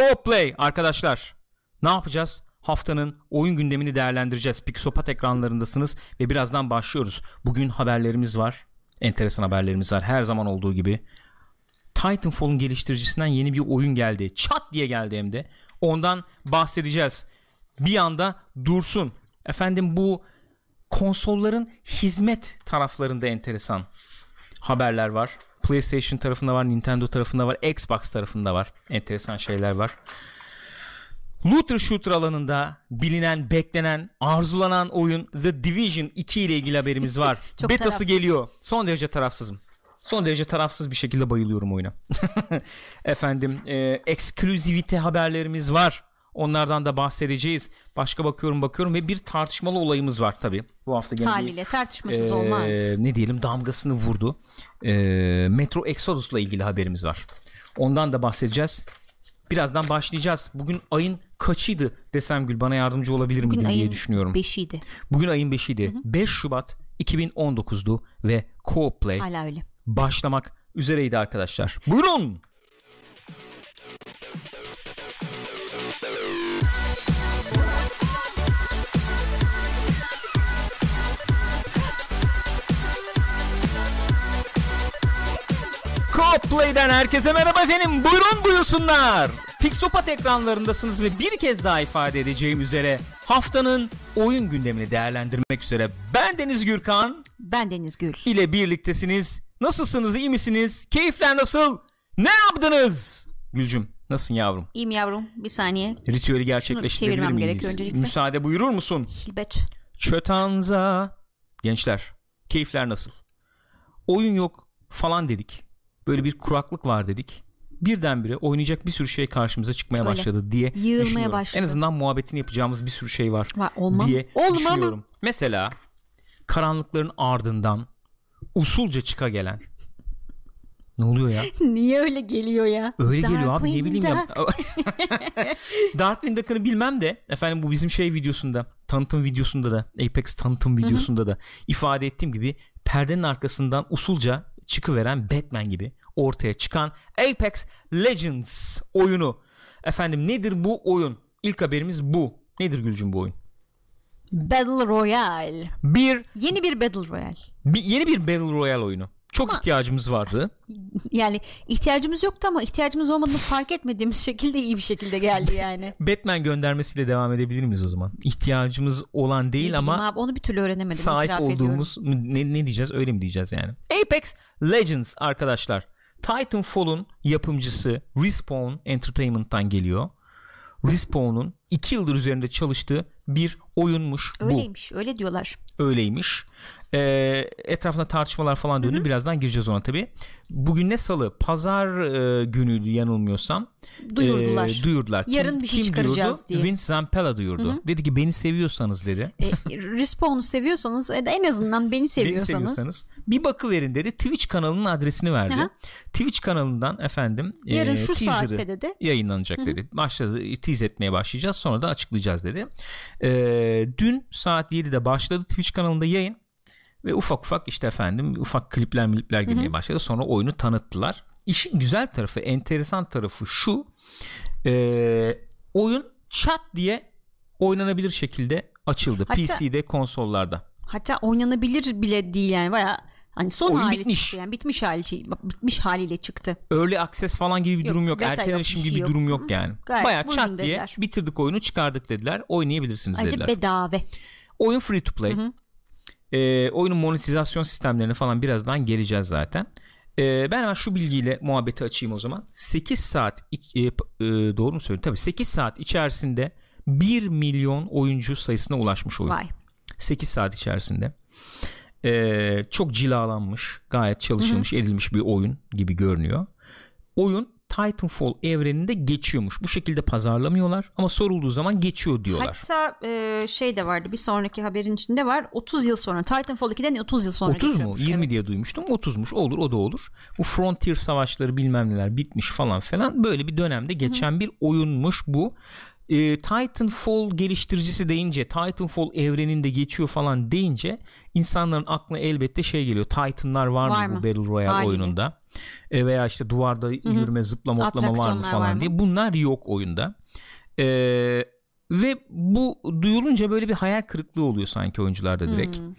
Co-Play arkadaşlar. Ne yapacağız? Haftanın oyun gündemini değerlendireceğiz. Pixopat ekranlarındasınız ve birazdan başlıyoruz. Bugün haberlerimiz var. Enteresan haberlerimiz var. Her zaman olduğu gibi. Titanfall'un geliştiricisinden yeni bir oyun geldi. Çat diye geldi hem de. Ondan bahsedeceğiz. Bir anda dursun. Efendim bu konsolların hizmet taraflarında enteresan haberler var. PlayStation tarafında var, Nintendo tarafında var, Xbox tarafında var. Enteresan şeyler var. Looter shooter alanında bilinen, beklenen, arzulanan oyun The Division 2 ile ilgili haberimiz var. Betası tarafsız. geliyor. Son derece tarafsızım. Son derece tarafsız bir şekilde bayılıyorum oyuna. Efendim, e, ekskluzivite haberlerimiz var. Onlardan da bahsedeceğiz. Başka bakıyorum bakıyorum ve bir tartışmalı olayımız var tabii. Bu hafta gene Haliyle tartışmasız ee, olmaz. ne diyelim damgasını vurdu. Ee, Metro Exodus'la ilgili haberimiz var. Ondan da bahsedeceğiz. Birazdan başlayacağız. Bugün ayın kaçıydı desem Gül bana yardımcı olabilir Bugün miydin diye ayın düşünüyorum. beşiydi. Bugün ayın 5'iydi. 5 Şubat 2019'du ve Co-op Play Hala öyle. başlamak üzereydi arkadaşlar. Buyurun. Co-Play'den herkese merhaba efendim. Buyurun buyursunlar. Pixopat ekranlarındasınız ve bir kez daha ifade edeceğim üzere haftanın oyun gündemini değerlendirmek üzere ben Deniz Gürkan Ben Deniz Gül. ile birliktesiniz. Nasılsınız? iyi misiniz? Keyifler nasıl? Ne yaptınız? Gülcüm nasılsın yavrum? İyiyim yavrum. Bir saniye. Ritüeli gerçekleştirebilir çevirmem miyiz? öncelikle. Müsaade buyurur musun? Hilbet. Çötanza. Gençler keyifler nasıl? Oyun yok falan dedik. Böyle bir kuraklık var dedik. Birdenbire oynayacak bir sürü şey karşımıza çıkmaya Öyle. başladı diye Yığılmaya düşünüyorum. başladı. En azından muhabbetini yapacağımız bir sürü şey var, Var, olmam. diye Olmam. düşünüyorum. Mesela karanlıkların ardından usulca çıka gelen ne oluyor ya? Niye öyle geliyor ya? Öyle geliyor abi ne bileyim ya. Duck. Darkwing Duck'ını bilmem de efendim bu bizim şey videosunda tanıtım videosunda da Apex tanıtım videosunda da ifade ettiğim gibi perdenin arkasından usulca çıkıveren Batman gibi ortaya çıkan Apex Legends oyunu. Efendim nedir bu oyun? İlk haberimiz bu. Nedir Gülcüm bu oyun? Battle Royale. Bir, Yeni bir Battle Royale. bir yeni bir Battle Royale oyunu. Çok ihtiyacımız vardı. Yani ihtiyacımız yoktu ama ihtiyacımız olmadığını fark etmediğimiz şekilde iyi bir şekilde geldi yani. Batman göndermesiyle devam edebilir miyiz o zaman? İhtiyacımız olan değil Ne ama abi, onu bir türlü öğrenemedim. sahip ediyorum. olduğumuz ne, ne diyeceğiz öyle mi diyeceğiz yani. Apex Legends arkadaşlar. Titanfall'un yapımcısı Respawn Entertainment'tan geliyor. Respawn'un 2 yıldır üzerinde çalıştığı bir oyunmuş bu. Öyleymiş öyle diyorlar. Öyleymiş. Ee, etrafında tartışmalar falan döndü. Birazdan gireceğiz ona tabii. Bugün ne salı? Pazar e, günüydü yanılmıyorsam. Duyurdular. Ee, duyurdular. Yarın bir şey çıkaracağız duyurdu? diye. Vince Zampella duyurdu. Dedi ki beni seviyorsanız dedi. E, Respawn'u seviyorsanız e, en azından beni Beni seviyorsanız seviyorsanız bir bakıverin dedi. Twitch kanalının adresini verdi. Aha. Twitch kanalından efendim yarın e, şu saatte dedi. yayınlanacak dedi. Başladı tease etmeye başlayacağız. Sonra da açıklayacağız dedi. E, dün saat 7'de başladı Twitch kanalında yayın ve ufak ufak işte efendim ufak klipler milipler girmeye başladı. Sonra oyunu tanıttılar. İşin güzel tarafı, enteresan tarafı şu. E, oyun çat diye oynanabilir şekilde açıldı. Hatta- PC'de, konsollarda. Hatta oynanabilir bile değil yani baya hani son Oyun hali bitmiş. çıktı yani bitmiş hali bitmiş haliyle çıktı. Early access falan gibi bir Yok, durum yok. Erken erişim gibi şey bir durum yok Hı. yani. Gayet Bayağı çat diye dediler. bitirdik oyunu çıkardık dediler. Oynayabilirsiniz Ayrıca dediler. bedava. Oyun free to play. Ee, oyunun monetizasyon sistemlerine falan birazdan geleceğiz zaten. Ee, ben hemen şu bilgiyle muhabbeti açayım o zaman. 8 saat e, e, doğru mu söylüyorum? Tabii 8 saat içerisinde 1 milyon oyuncu sayısına ulaşmış oyun. Vay. 8 saat içerisinde. Ee, çok cilalanmış, gayet çalışılmış, edilmiş bir oyun gibi görünüyor. Oyun Titanfall evreninde geçiyormuş. Bu şekilde pazarlamıyorlar ama sorulduğu zaman geçiyor diyorlar. Hatta e, şey de vardı bir sonraki haberin içinde var 30 yıl sonra Titanfall 2'den 30 yıl sonra 30 mu? geçiyormuş. 20 Evet. diye duymuştum. 30'muş. Olur o da olur. Bu Frontier savaşları bilmem neler bitmiş falan falan. Böyle bir dönemde geçen bir oyunmuş bu. E, Titanfall geliştiricisi deyince Titanfall evreninde geçiyor falan deyince insanların aklına elbette şey geliyor Titanlar var, Var mı, bu Battle Royale Haliyle. oyununda E, veya işte duvarda yürüme zıplama hoplama var mı falan var mı? diye bunlar yok oyunda E, ve bu duyulunca böyle bir hayal kırıklığı oluyor sanki oyuncularda direkt Hmm.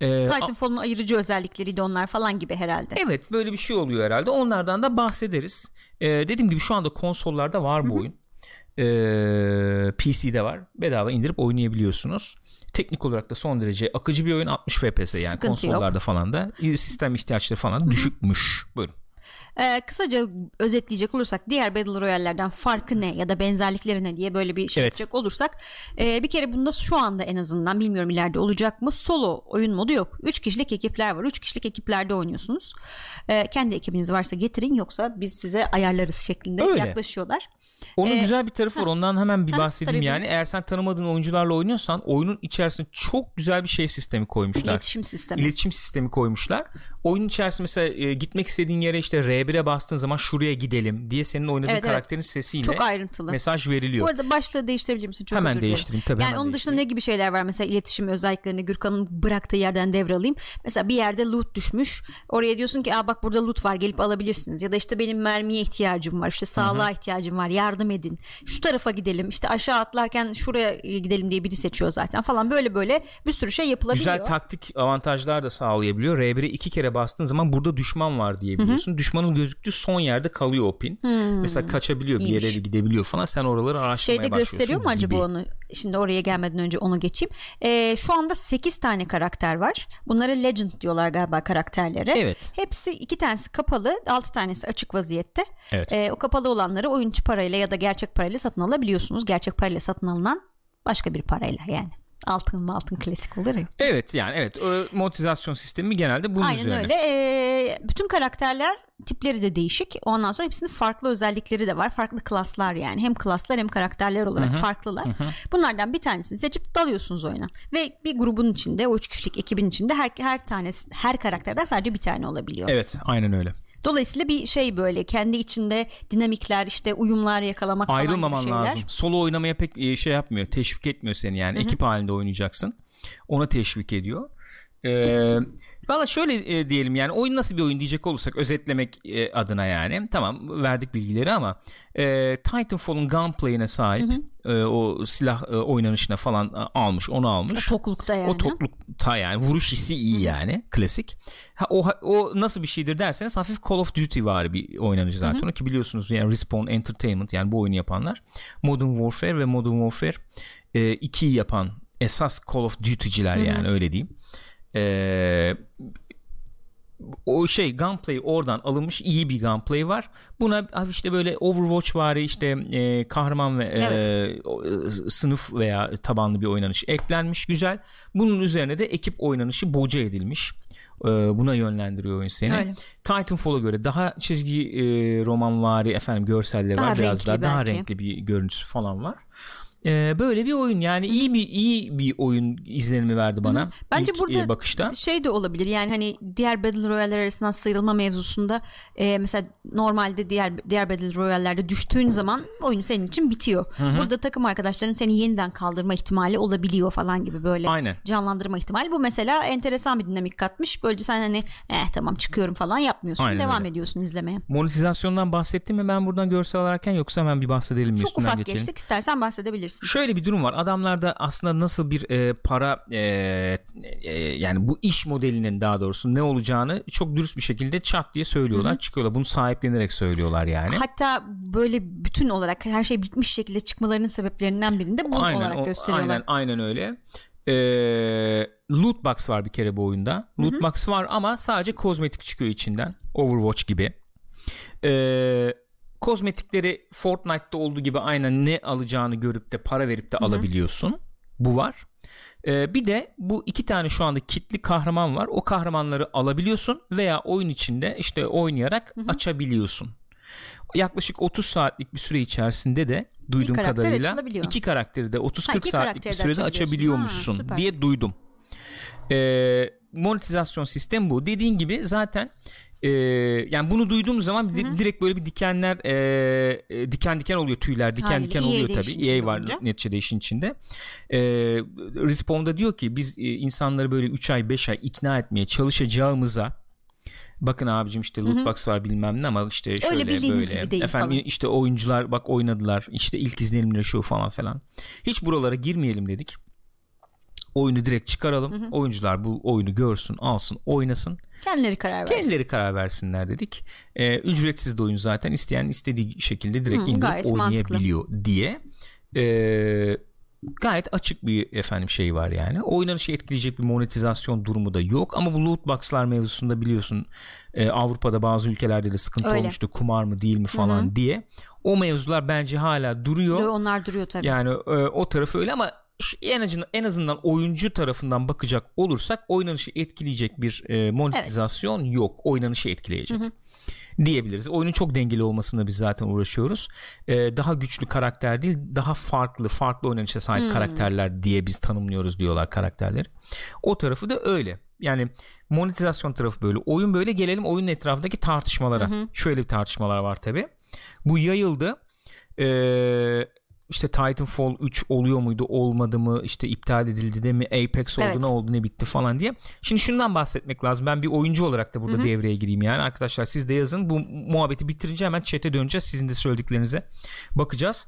E, Titanfall'un ayırıcı özellikleriydi onlar falan gibi herhalde. Evet böyle bir şey oluyor herhalde. Onlardan da bahsederiz. Ee, dediğim gibi şu anda konsollarda var bu oyun. Ee, PC'de var. Bedava indirip oynayabiliyorsunuz. Teknik olarak da son derece akıcı bir oyun 60 FPS yani Sıkıntı konsollarda falan da sistem ihtiyaçları falan da düşükmüş. Buyurun. Ee, kısaca özetleyecek olursak diğer Battle Royale'lerden farkı ne ya da benzerlikleri ne diye böyle bir şey Evet. yapacak olursak e, bir kere bunda şu anda en azından bilmiyorum ileride olacak mı solo oyun modu yok. 3 kişilik ekipler var. 3 kişilik ekiplerde oynuyorsunuz. Ee, kendi ekibiniz varsa getirin yoksa biz size ayarlarız şeklinde Öyle. yaklaşıyorlar. Onun Ee, güzel bir tarafı var. Ondan hemen bir ha, bahsedeyim yani. Eğer sen tanımadığın oyuncularla oynuyorsan oyunun içerisine çok güzel bir şey sistemi koymuşlar. İletişim sistemi. İletişim sistemi koymuşlar. Oyunun içerisinde mesela e, gitmek istediğin yere işte R1'e bastığın zaman şuraya gidelim diye senin oynadığın Evet, evet. karakterin sesiyle Çok ayrıntılı. mesaj veriliyor. Bu arada başlığı değiştirebilir misin? Çok Hemen değiştireyim, tabii, Yani onun dışında ne gibi şeyler var mesela iletişim özelliklerini Gürkan'ın bıraktığı yerden devralayım. Mesela bir yerde loot düşmüş. Oraya diyorsun ki Aa, bak burada loot var gelip alabilirsiniz. Ya da işte benim mermiye ihtiyacım var. işte sağlığa ihtiyacım var. Yardım edin. Şu tarafa gidelim. işte aşağı atlarken şuraya gidelim diye biri seçiyor zaten falan. Böyle böyle bir sürü şey yapılabiliyor. Güzel taktik avantajlar da sağlayabiliyor. R1'e iki kere bastığın zaman burada düşman var diyebiliyorsun. Düşmanın gözüktüğü son yerde kalıyor o pin. Mesela kaçabiliyor bir yere İyiymiş. de gidebiliyor falan. Sen oraları araştırmaya Şeyde başlıyorsun. gösteriyor mu acaba gibi. onu? Şimdi oraya gelmeden önce onu geçeyim. Ee, şu anda 8 tane karakter var. Bunlara legend diyorlar galiba karakterlere. Evet. Hepsi iki tanesi kapalı, 6 tanesi açık vaziyette. Evet. Ee, o kapalı olanları oyuncu parayla ya da gerçek parayla satın alabiliyorsunuz. Gerçek parayla satın alınan başka bir parayla yani. Altın mı altın klasik olur ya. Evet yani evet o monetizasyon sistemi genelde bunun Aynen üzerine. öyle. Ee, bütün karakterler tipleri de değişik. Ondan sonra hepsinin farklı özellikleri de var. Farklı klaslar yani. Hem klaslar hem karakterler olarak farklılar. Bunlardan bir tanesini seçip dalıyorsunuz oyuna. Ve bir grubun içinde, o üç kişilik ekibin içinde her her tanesi her karakterden sadece bir tane olabiliyor. Evet aynen öyle. Dolayısıyla bir şey böyle kendi içinde dinamikler işte uyumlar yakalamak falan Ayrılmaman şeyler. lazım. Solo oynamaya pek e, şey yapmıyor. Teşvik etmiyor seni yani. Ekip halinde oynayacaksın. Ona teşvik ediyor. Ee, Valla şöyle e, diyelim yani oyun nasıl bir oyun diyecek olursak özetlemek e, adına yani tamam verdik bilgileri ama e, Titanfall'un gunplay'ine sahip e, o silah e, oynanışına falan e, almış onu almış. O toklukta yani. O toklukta yani vuruş hissi iyi yani klasik. Ha, o, o nasıl bir şeydir derseniz hafif Call of Duty var bir oynanış zaten. O ki biliyorsunuz yani Respawn Entertainment yani bu oyunu yapanlar Modern Warfare ve Modern Warfare e, 2'yi yapan esas Call of Duty'ciler yani öyle diyeyim. E, o şey gunplay oradan alınmış iyi bir gunplay var. Buna işte böyle Overwatch vari işte e, kahraman ve e, Evet. o, e, sınıf veya tabanlı bir oynanış eklenmiş güzel. Bunun üzerine de ekip oynanışı boca edilmiş. E, buna yönlendiriyor oyun seni. Öyle. Titanfall'a göre daha çizgi e, romanvari efendim görselleri Daha var biraz daha renkli daha belki. renkli bir görüntüsü falan var. E, böyle bir oyun yani iyi bir iyi bir oyun izlenimi verdi bana. Bence ilk, burada e, bakışta. şey de olabilir yani hani diğer Battle Royale'ler arasından sıyrılma mevzusunda e, mesela normalde diğer diğer Battle Royale'lerde düştüğün zaman oyun senin için bitiyor. Burada takım arkadaşların seni yeniden kaldırma ihtimali olabiliyor falan gibi böyle Aynen. canlandırma ihtimali. Bu mesela enteresan bir dinamik katmış. Böylece sen hani eh tamam çıkıyorum falan yapmıyorsun. Aynen Devam öyle. ediyorsun izlemeye. Monetizasyondan bahsettim mi ben buradan görsel alarken yoksa hemen bir bahsedelim mi Çok ufak geçtik istersen bahsedebilirsin. Şöyle bir durum var. Adamlarda aslında nasıl bir e, para e, e, yani bu iş modelinin daha doğrusu ne olacağını çok dürüst bir şekilde çat diye söylüyorlar. Çıkıyorlar. Bunu sahiplenerek söylüyorlar yani. Hatta böyle bütün olarak her şey bitmiş şekilde çıkmalarının sebeplerinden birinde bu olarak o- gösteriyorlar. Aynen, aynen öyle. Ee, loot box var bir kere bu oyunda. Loot box var ama sadece kozmetik çıkıyor içinden. Overwatch gibi. Ee, kozmetikleri Fortnite'da olduğu gibi aynen ne alacağını görüp de para verip de alabiliyorsun. Bu var. Ee, bir de bu iki tane şu anda kitli kahraman var. O kahramanları alabiliyorsun veya oyun içinde işte oynayarak açabiliyorsun. Yaklaşık 30 saatlik bir süre içerisinde de duyduğum karakter kadarıyla iki karakteri de 30-40 Ha, iki saatlik bir sürede açabiliyormuşsun Ha, diye duydum. Ee, monetizasyon sistemi bu. Dediğin gibi zaten e, yani bunu duyduğumuz zaman di- direkt böyle bir dikenler e, e, diken diken oluyor tüyler diken Haliyle. diken oluyor tabii. EA içinde var olunca. neticede işin içinde. E, Respawn'da diyor ki biz e, insanları böyle 3 ay 5 ay ikna etmeye çalışacağımıza bakın abicim işte loot box var bilmem ne ama işte şöyle bildiğiniz böyle değil efendim falan. işte oyuncular bak oynadılar işte ilk izlenimleri şu falan falan hiç buralara girmeyelim dedik oyunu direkt çıkaralım oyuncular bu oyunu görsün alsın oynasın Kendileri karar versin. kendileri karar versinler dedik. Ee, ücretsiz de oyun zaten isteyen istediği şekilde direkt Hı, indirip oynayabiliyor diye. Ee, gayet açık bir efendim şey var yani. Oynanışı etkileyecek bir monetizasyon durumu da yok. Ama bu loot box'lar mevzusunda biliyorsun e, Avrupa'da bazı ülkelerde de sıkıntı Öyle. olmuştu. Kumar mı değil mi falan diye. O mevzular bence hala duruyor. Yo, Onlar duruyor tabii. yani e, o tarafı öyle ama şu- en azından en azından oyuncu tarafından bakacak olursak oynanışı etkileyecek bir e, monetizasyon yok. Oynanışı etkileyecek. diyebiliriz. Oyunun çok dengeli olmasına biz zaten uğraşıyoruz. E, daha güçlü karakter değil, daha farklı, farklı oynanışa sahip karakterler diye biz tanımlıyoruz diyorlar karakterleri. O tarafı da öyle. Yani monetizasyon tarafı böyle. Oyun böyle. Gelelim oyunun etrafındaki tartışmalara. Şöyle bir tartışmalar var tabi. Bu yayıldı. Ee, işte Titanfall 3 oluyor muydu olmadı mı işte iptal edildi de mi Apex oldu Evet. ne oldu ne bitti falan diye. Şimdi şundan bahsetmek lazım ben bir oyuncu olarak da burada devreye gireyim yani arkadaşlar siz de yazın bu muhabbeti bitirince hemen chat'e döneceğiz sizin de söylediklerinize bakacağız.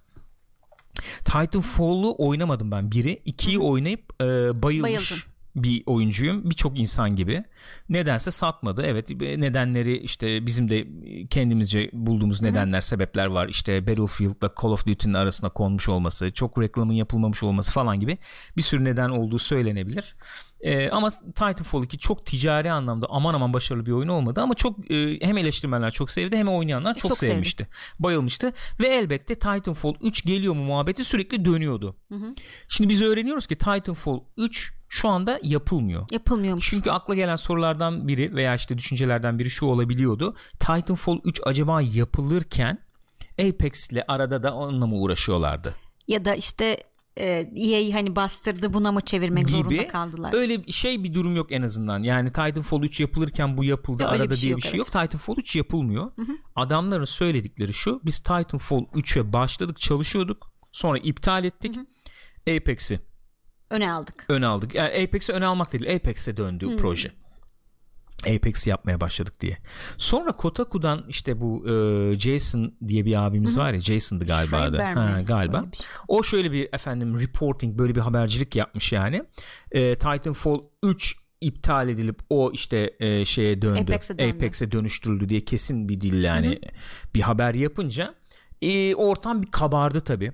Titanfall'u oynamadım ben biri. ikiyi oynayıp e, bayılmış Bayıldım. Bir oyuncuyum. Birçok insan gibi. Nedense satmadı. Evet e, nedenleri işte bizim de kendimizce bulduğumuz nedenler, sebepler var. İşte Battlefield'la Call of Duty'nin arasına konmuş olması, çok reklamın yapılmamış olması falan gibi bir sürü neden olduğu söylenebilir. E, ama Titanfall 2 çok ticari anlamda aman aman başarılı bir oyun olmadı ama çok e, hem eleştirmenler çok sevdi hem oynayanlar çok, Çok sevdi. sevmişti. Bayılmıştı ve elbette Titanfall 3 geliyor mu muhabbeti sürekli dönüyordu. Şimdi biz öğreniyoruz ki Titanfall 3 şu anda yapılmıyor. Yapılmıyormuş. Çünkü akla gelen sorulardan biri veya işte düşüncelerden biri şu olabiliyordu. Titanfall 3 acaba yapılırken Apex ile arada da onunla mı uğraşıyorlardı? Ya da işte e, EA'yi hani bastırdı buna mı çevirmek gibi zorunda kaldılar. öyle şey bir durum yok en azından. Yani Titanfall 3 yapılırken bu yapıldı Ya arada bir şey diye bir şey evet. yok. Titanfall 3 yapılmıyor. Adamların söyledikleri şu. Biz Titanfall 3'e başladık, çalışıyorduk. Sonra iptal ettik. Apex'i Öne aldık. öne aldık. Yani Apex'i öne almak değil, Apex'e döndü proje. Apex'i yapmaya başladık diye. Sonra Kotaku'dan işte bu e, Jason diye bir abimiz var ya Jason'dı galiba mi? Ha, galiba. Şey. O şöyle bir efendim reporting böyle bir habercilik yapmış yani. E, Titanfall 3 iptal edilip o işte e, şeye döndü. Apex'e döndü. Apex'e dönüştürüldü diye kesin bir dil yani bir haber yapınca e, ortam bir kabardı tabi.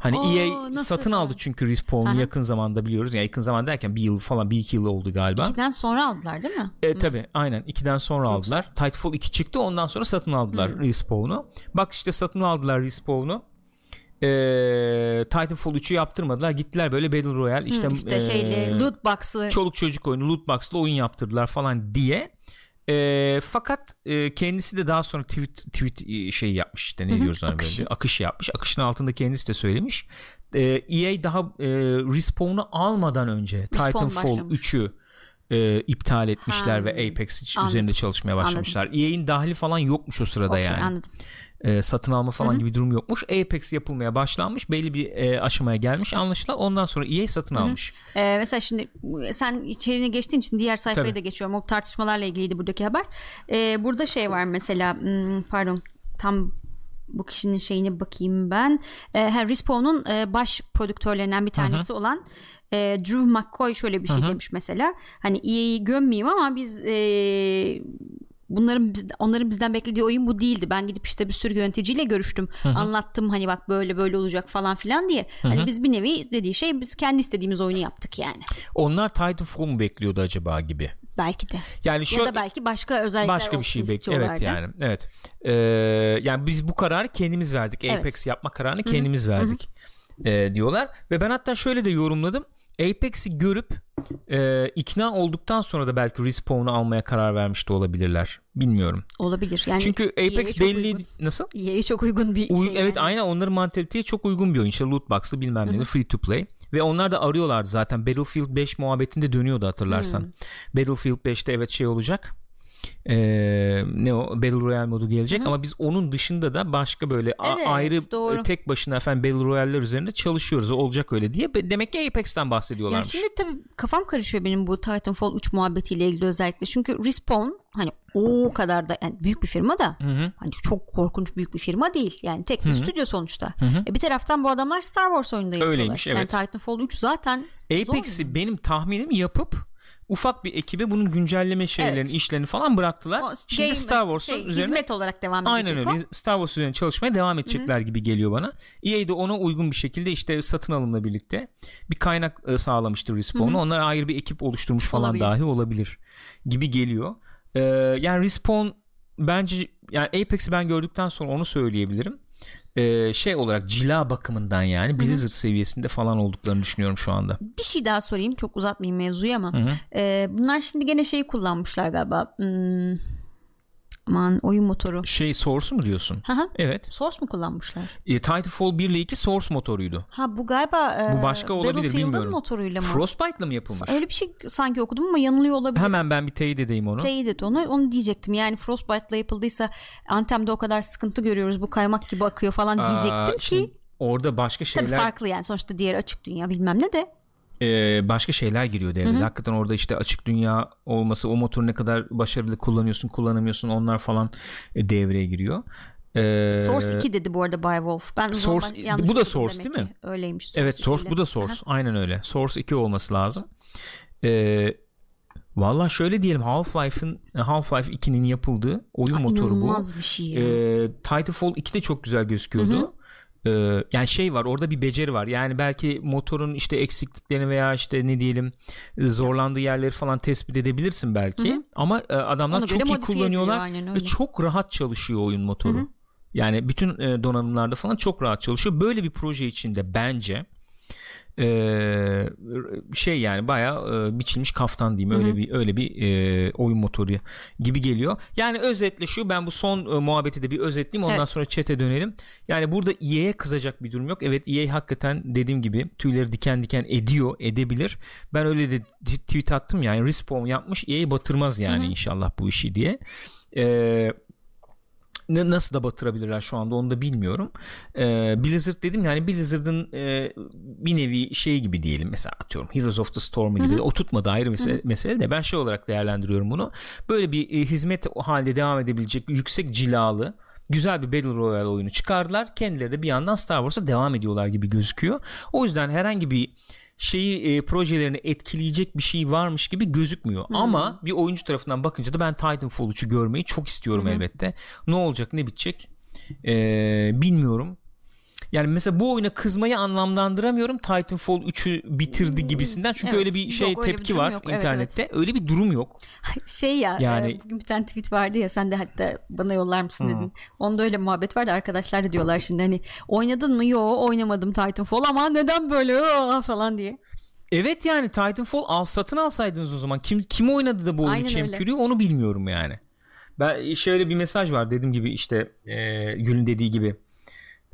Hani Aa, EA nasıl satın aldı çünkü Respawn'u Aha. yakın zamanda biliyoruz. Yani yakın zaman derken bir yıl falan bir iki yıl oldu galiba. İkiden sonra aldılar değil mi? E, tabii aynen 2'den sonra aldılar. Titanfall 2 çıktı ondan sonra satın aldılar Respawn'u. Bak işte satın aldılar Respawn'u. E, Titanfall 3'ü yaptırmadılar. Gittiler böyle Battle Royale işte, İşte e, şeyli loot box'lı çoluk çocuk oyunu loot box'lı oyun yaptırdılar falan diye. E, fakat e, kendisi de daha sonra tweet tweet e, şey yapmış işte ne diyoruz ona akışı. böyle akış yapmış. Akışın altında kendisi de söylemiş. E, EA daha e, Respawn'u almadan önce Titanfall başlamış. 3'ü e, iptal etmişler Ha. ve Apex Anladım. üzerinde çalışmaya başlamışlar. EA'in dahili falan yokmuş o sırada Okey, yani. anladım. E, satın alma falan gibi durum yokmuş. Apex yapılmaya başlanmış. Belli bir e, aşamaya gelmiş anlaşılan. Ondan sonra EA satın almış. Ee, mesela şimdi sen içeriğine geçtiğin için diğer sayfayı Tabii. da geçiyorum. O tartışmalarla ilgiliydi buradaki haber. Ee, burada şey var mesela hmm, pardon tam bu kişinin şeyine bakayım ben. Ee, ha, Respawn'un e, baş prodüktörlerinden bir tanesi olan e, Drew McCoy şöyle bir şey demiş mesela. Hani EA'yi gömmeyeyim ama biz e, bunların onların bizden beklediği oyun bu değildi. Ben gidip işte bir sürü yöneticiyle görüştüm. Anlattım hani bak böyle böyle olacak falan filan diye. Hani biz bir nevi dediği şey biz kendi istediğimiz oyunu yaptık yani. Onlar Titanfall mu bekliyordu acaba gibi. Belki de. Yani şu ya da belki başka özellikler başka bir şey olsun bekliyor. Evet yani. Evet. Ee, yani biz bu kararı kendimiz verdik. Evet. Apex yapma kararını kendimiz verdik. Ee, diyorlar ve ben hatta şöyle de yorumladım. Apex'i görüp e, ikna olduktan sonra da belki Respawn'u almaya karar vermiş de olabilirler. Bilmiyorum. Olabilir. Yani Çünkü Apex belli uygun. nasıl? EA'ye çok uygun bir Uy- şey. evet yani. aynen onların mantaliteye çok uygun bir oyun. İşte loot box'lı bilmem ne free to play. Ve onlar da arıyorlardı zaten. Battlefield 5 muhabbetinde dönüyordu hatırlarsan. Battlefield 5'te evet şey olacak. E, ne o Battle Royale modu gelecek Hı-hı. ama biz onun dışında da başka böyle evet, a- ayrı doğru. tek başına efendim Battle Royale'ler üzerinde çalışıyoruz. Olacak öyle diye. Demek ki Apex'ten bahsediyorlar. Ya şimdi tabii kafam karışıyor benim bu Titanfall 3 muhabbetiyle ilgili özellikle. Çünkü Respawn hani o kadar da yani büyük bir firma da Hı-hı. hani çok korkunç büyük bir firma değil. Yani tek bir Hı-hı. stüdyo sonuçta. Hı-hı. E bir taraftan bu adamlar Star Wars oyunda yapıyorlar. Öyleymiş, evet. Yani Titanfall 3 zaten Apex'i benim tahminim yapıp ufak bir ekibe bunun güncelleme şeylerini, Evet. işlerini falan bıraktılar. o Şimdi game- Star Wars'un şey, üzerine hizmet olarak devam edecek Aynen öyle. o. Star Wars üzerine çalışmaya devam edecekler gibi geliyor bana. EA de ona uygun bir şekilde işte satın alımla birlikte bir kaynak e, sağlamıştır Respawn'a. Onlar ayrı bir ekip oluşturmuş falan Olabilir. dahi olabilir gibi geliyor. Ee, yani Respawn bence yani Apex'i ben gördükten sonra onu söyleyebilirim. Ee, şey olarak cila bakımından yani Blizzard seviyesinde falan olduklarını düşünüyorum şu anda. Bir şey daha sorayım çok uzatmayayım mevzuyu ama. E, bunlar şimdi gene şeyi kullanmışlar galiba. Hmm, aman oyun motoru. Şey Source mu diyorsun? Hı. Evet. Source mu kullanmışlar? E, Titanfall 1 ile 2 Source motoruydu. Ha bu galiba e, Bu başka olabilir, bilmiyorum. motoruyla mı? Frostbite'la mı yapılmış? Öyle bir şey sanki okudum ama yanılıyor olabilir. Hemen ben bir teyit edeyim onu. Teyit et onu. Onu diyecektim. Yani Frostbite'la yapıldıysa Anthem'de o kadar sıkıntı görüyoruz. Bu kaymak gibi akıyor falan Aa, diyecektim şimdi ki orada başka tabii şeyler farklı yani. Sonuçta diğer açık dünya bilmem ne de. E, başka şeyler giriyor devreye. Hakikaten orada işte açık dünya olması, o motoru ne kadar başarılı kullanıyorsun, kullanamıyorsun onlar falan e, devreye giriyor. Source 2 dedi bu arada By Wolf. Ben Source- ben bu da Source değil mi? ki. Öyleymiş. Source Evet, Source 2 bu ile. da Source. Aha. Aynen öyle. Source 2 olması lazım. E, Valla şöyle diyelim Half-Life'ın Half-Life 2'nin yapıldığı oyun Aa, motoru bu. Bir şey ya. E, Titanfall 2 de çok güzel gözüküyordu. E, yani şey var orada bir beceri var. Yani belki motorun işte eksikliklerini veya işte ne diyelim zorlandığı yerleri falan tespit edebilirsin belki. Ama e, adamlar Ona çok iyi kullanıyorlar aynen ve çok rahat çalışıyor oyun motoru. Yani bütün e, donanımlarda falan çok rahat çalışıyor. Böyle bir proje içinde bence e, şey yani bayağı e, biçilmiş kaftan diyeyim öyle bir öyle bir e, oyun motoru gibi geliyor. Yani özetle şu ben bu son e, muhabbeti de bir özetleyeyim ondan Evet. sonra chat'e dönelim. Yani burada EA'ye kızacak bir durum yok. Evet EA hakikaten dediğim gibi tüyleri diken diken ediyor, edebilir. Ben öyle de tweet attım yani Respawn yapmış EA batırmaz yani inşallah bu işi diye. Eee ne, nasıl da batırabilirler şu anda onu da bilmiyorum. Ee, Blizzard dedim yani Blizzard'ın e, bir nevi şey gibi diyelim mesela atıyorum Heroes of the Storm gibi o tutmadı ayrı mesele, mesele de ben şey olarak değerlendiriyorum bunu. Böyle bir e, hizmet halde devam edebilecek yüksek cilalı güzel bir Battle Royale oyunu çıkardılar. Kendileri de bir yandan Star Wars'a devam ediyorlar gibi gözüküyor. O yüzden herhangi bir şeyi e, projelerini etkileyecek bir şey varmış gibi gözükmüyor. Ama bir oyuncu tarafından bakınca da ben Titanfall 3'ü görmeyi çok istiyorum elbette. Ne olacak ne bitecek e, bilmiyorum. Yani mesela bu oyuna kızmayı anlamlandıramıyorum. Titanfall 3'ü bitirdi gibisinden. Çünkü Evet. öyle bir şey Yok, bir tepki durum var yok. Evet, internette. Öyle bir durum yok. şey ya Yani- e, bugün bir tane tweet vardı ya sen de hatta bana yollar mısın dedin. Onda öyle muhabbet vardı arkadaşlar da diyorlar şimdi hani oynadın mı? Yo oynamadım Titanfall ama neden böyle Aa, falan diye. Evet yani Titanfall al satın alsaydınız o zaman kim kim oynadı da bu oyunu çemkiriyor onu bilmiyorum yani. Ben şöyle bir mesaj var dediğim gibi işte e, Gül'ün dediği gibi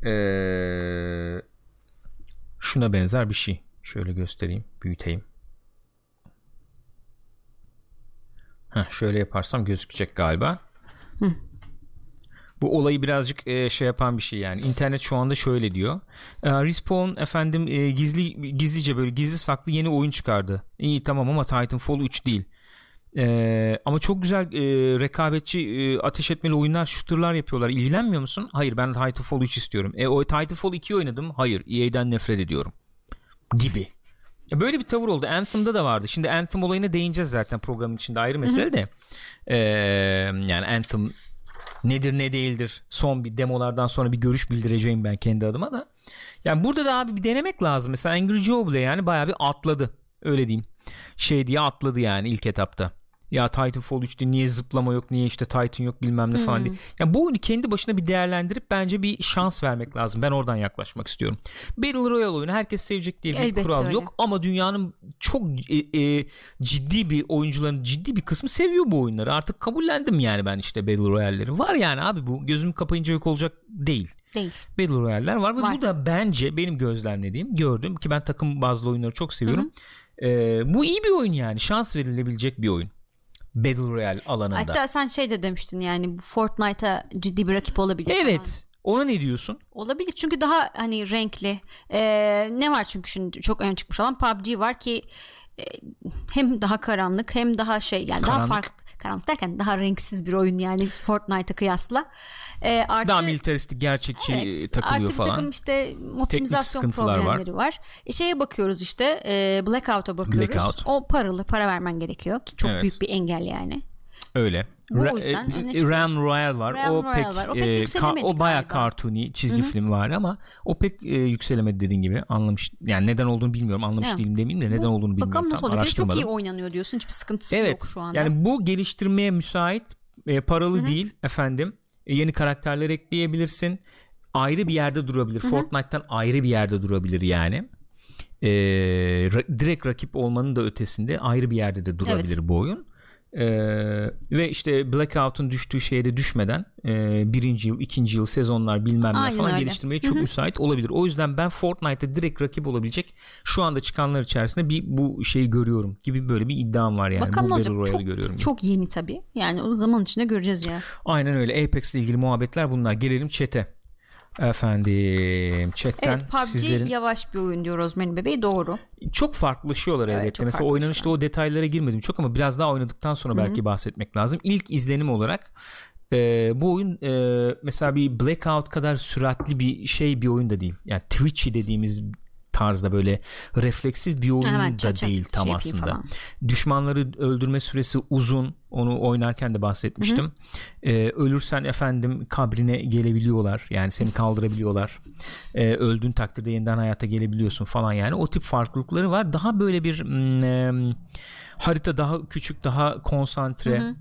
e, şuna benzer bir şey. Şöyle göstereyim, büyüteyim. Heh, şöyle yaparsam gözükecek galiba. Bu olayı birazcık e, şey yapan bir şey yani. İnternet şu anda şöyle diyor. E, Respawn efendim e, gizli gizlice böyle gizli saklı yeni oyun çıkardı. İyi tamam ama Titanfall 3 değil. E, ama çok güzel e, rekabetçi e, ateş etmeli oyunlar, shooter'lar yapıyorlar. İlgilenmiyor musun? Hayır ben Titanfall 3 istiyorum. E, o Titanfall 2 oynadım. Hayır EA'den nefret ediyorum. Gibi. Ya Böyle bir tavır oldu. Anthem'da da vardı. Şimdi Anthem olayına değineceğiz zaten programın içinde ayrı mesele de. E, yani Anthem nedir ne değildir son bir demolardan sonra bir görüş bildireceğim ben kendi adıma da. Yani burada da abi bir denemek lazım. Mesela Angry Joe bile yani bayağı bir atladı. Öyle diyeyim. Şey diye atladı yani ilk etapta. Ya Titanfall 3'te niye zıplama yok niye işte Titan yok bilmem ne falan diye. Yani bu oyunu kendi başına bir değerlendirip bence bir şans vermek lazım. Ben oradan yaklaşmak istiyorum. Battle Royale oyunu herkes sevecek diye bir Elbette kural öyle. yok ama dünyanın çok e, e, ciddi bir oyuncuların ciddi bir kısmı seviyor bu oyunları. Artık kabullendim yani ben işte Battle Royale'leri. Var yani abi bu gözüm kapayınca yok olacak değil. Değil. Battle Royale'ler var ve Var. bu da bence benim gözlemlediğim gördüm ki ben takım bazlı oyunları çok seviyorum. Ee, bu iyi bir oyun yani şans verilebilecek bir oyun. Battle Royale alanında. Hatta sen şey de demiştin yani Fortnite'a ciddi bir rakip olabilir. Evet. falan. Ona ne diyorsun? Olabilir çünkü daha hani renkli. Ee, ne var çünkü şimdi çok öne çıkmış olan PUBG var ki e, hem daha karanlık hem daha şey yani daha Karanlık. farklı karanlık derken daha renksiz bir oyun yani Fortnite'a kıyasla. Ee, artı, Daha militaristik, gerçekçi Evet, takılıyor artı bir falan. takım işte optimizasyon sıkıntılar var. problemleri var. E, şeye bakıyoruz işte e, Blackout'a bakıyoruz. Blackout. O paralı para vermen gerekiyor ki çok Evet. büyük bir engel yani. Öyle. Bu Ra- yüzden e, öne e, çıkıyor. Ram Royal var. Ram o, Royal pek, var. O pek e, yükselemedi o bayağı galiba. cartoony çizgi film var ama o pek e, yükselemedi dediğin gibi. Anlamış yani neden olduğunu bilmiyorum. Anlamış Evet. değilim demeyeyim de neden olduğunu bilmiyorum. Bakalım nasıl olacak. Çok iyi oynanıyor diyorsun. Hiçbir sıkıntısı Evet. yok şu anda. Yani bu geliştirmeye müsait e, paralı değil efendim. E, yeni karakterler ekleyebilirsin. Ayrı bir yerde durabilir. Fortnite'tan ayrı bir yerde durabilir yani. E, ra- direkt rakip olmanın da ötesinde ayrı bir yerde de durabilir bu oyun. E, ve işte Blackout'un düştüğü şeye de düşmeden e, birinci yıl, ikinci yıl sezonlar bilmem ne Aynen falan öyle. geliştirmeye çok müsait olabilir. O yüzden ben Fortnite'a direkt rakip olabilecek şu anda çıkanlar içerisinde bir bu şeyi görüyorum gibi böyle bir iddiam var yani. Bakalım bu olacak. Royale'ı Çok, görüyorum. çok yeni tabii. Yani o zaman içinde göreceğiz ya. Aynen öyle. Apex ile ilgili muhabbetler bunlar. Gelelim chat'e. Efendim chatten Evet PUBG sizlerin yavaş bir oyun diyor Rozmarin bebeği doğru. çok farklılaşıyorlar Evet, elbette. Mesela oynanışta o detaylara girmedim çok ama biraz daha oynadıktan sonra belki bahsetmek lazım. İlk izlenim olarak e, bu oyun e, mesela bir Blackout kadar süratli bir şey bir oyun da değil. Yani Twitchy dediğimiz tarzda böyle refleksif bir oyun Hemen da değil tam şey yapayım aslında. falan. Düşmanları öldürme süresi uzun. Onu oynarken de bahsetmiştim. Ee, ölürsen efendim kabrine gelebiliyorlar. Yani seni kaldırabiliyorlar. Ee, öldüğün takdirde yeniden hayata gelebiliyorsun falan yani. O tip farklılıkları var. Daha böyle bir mm, em, harita daha küçük, daha konsantre.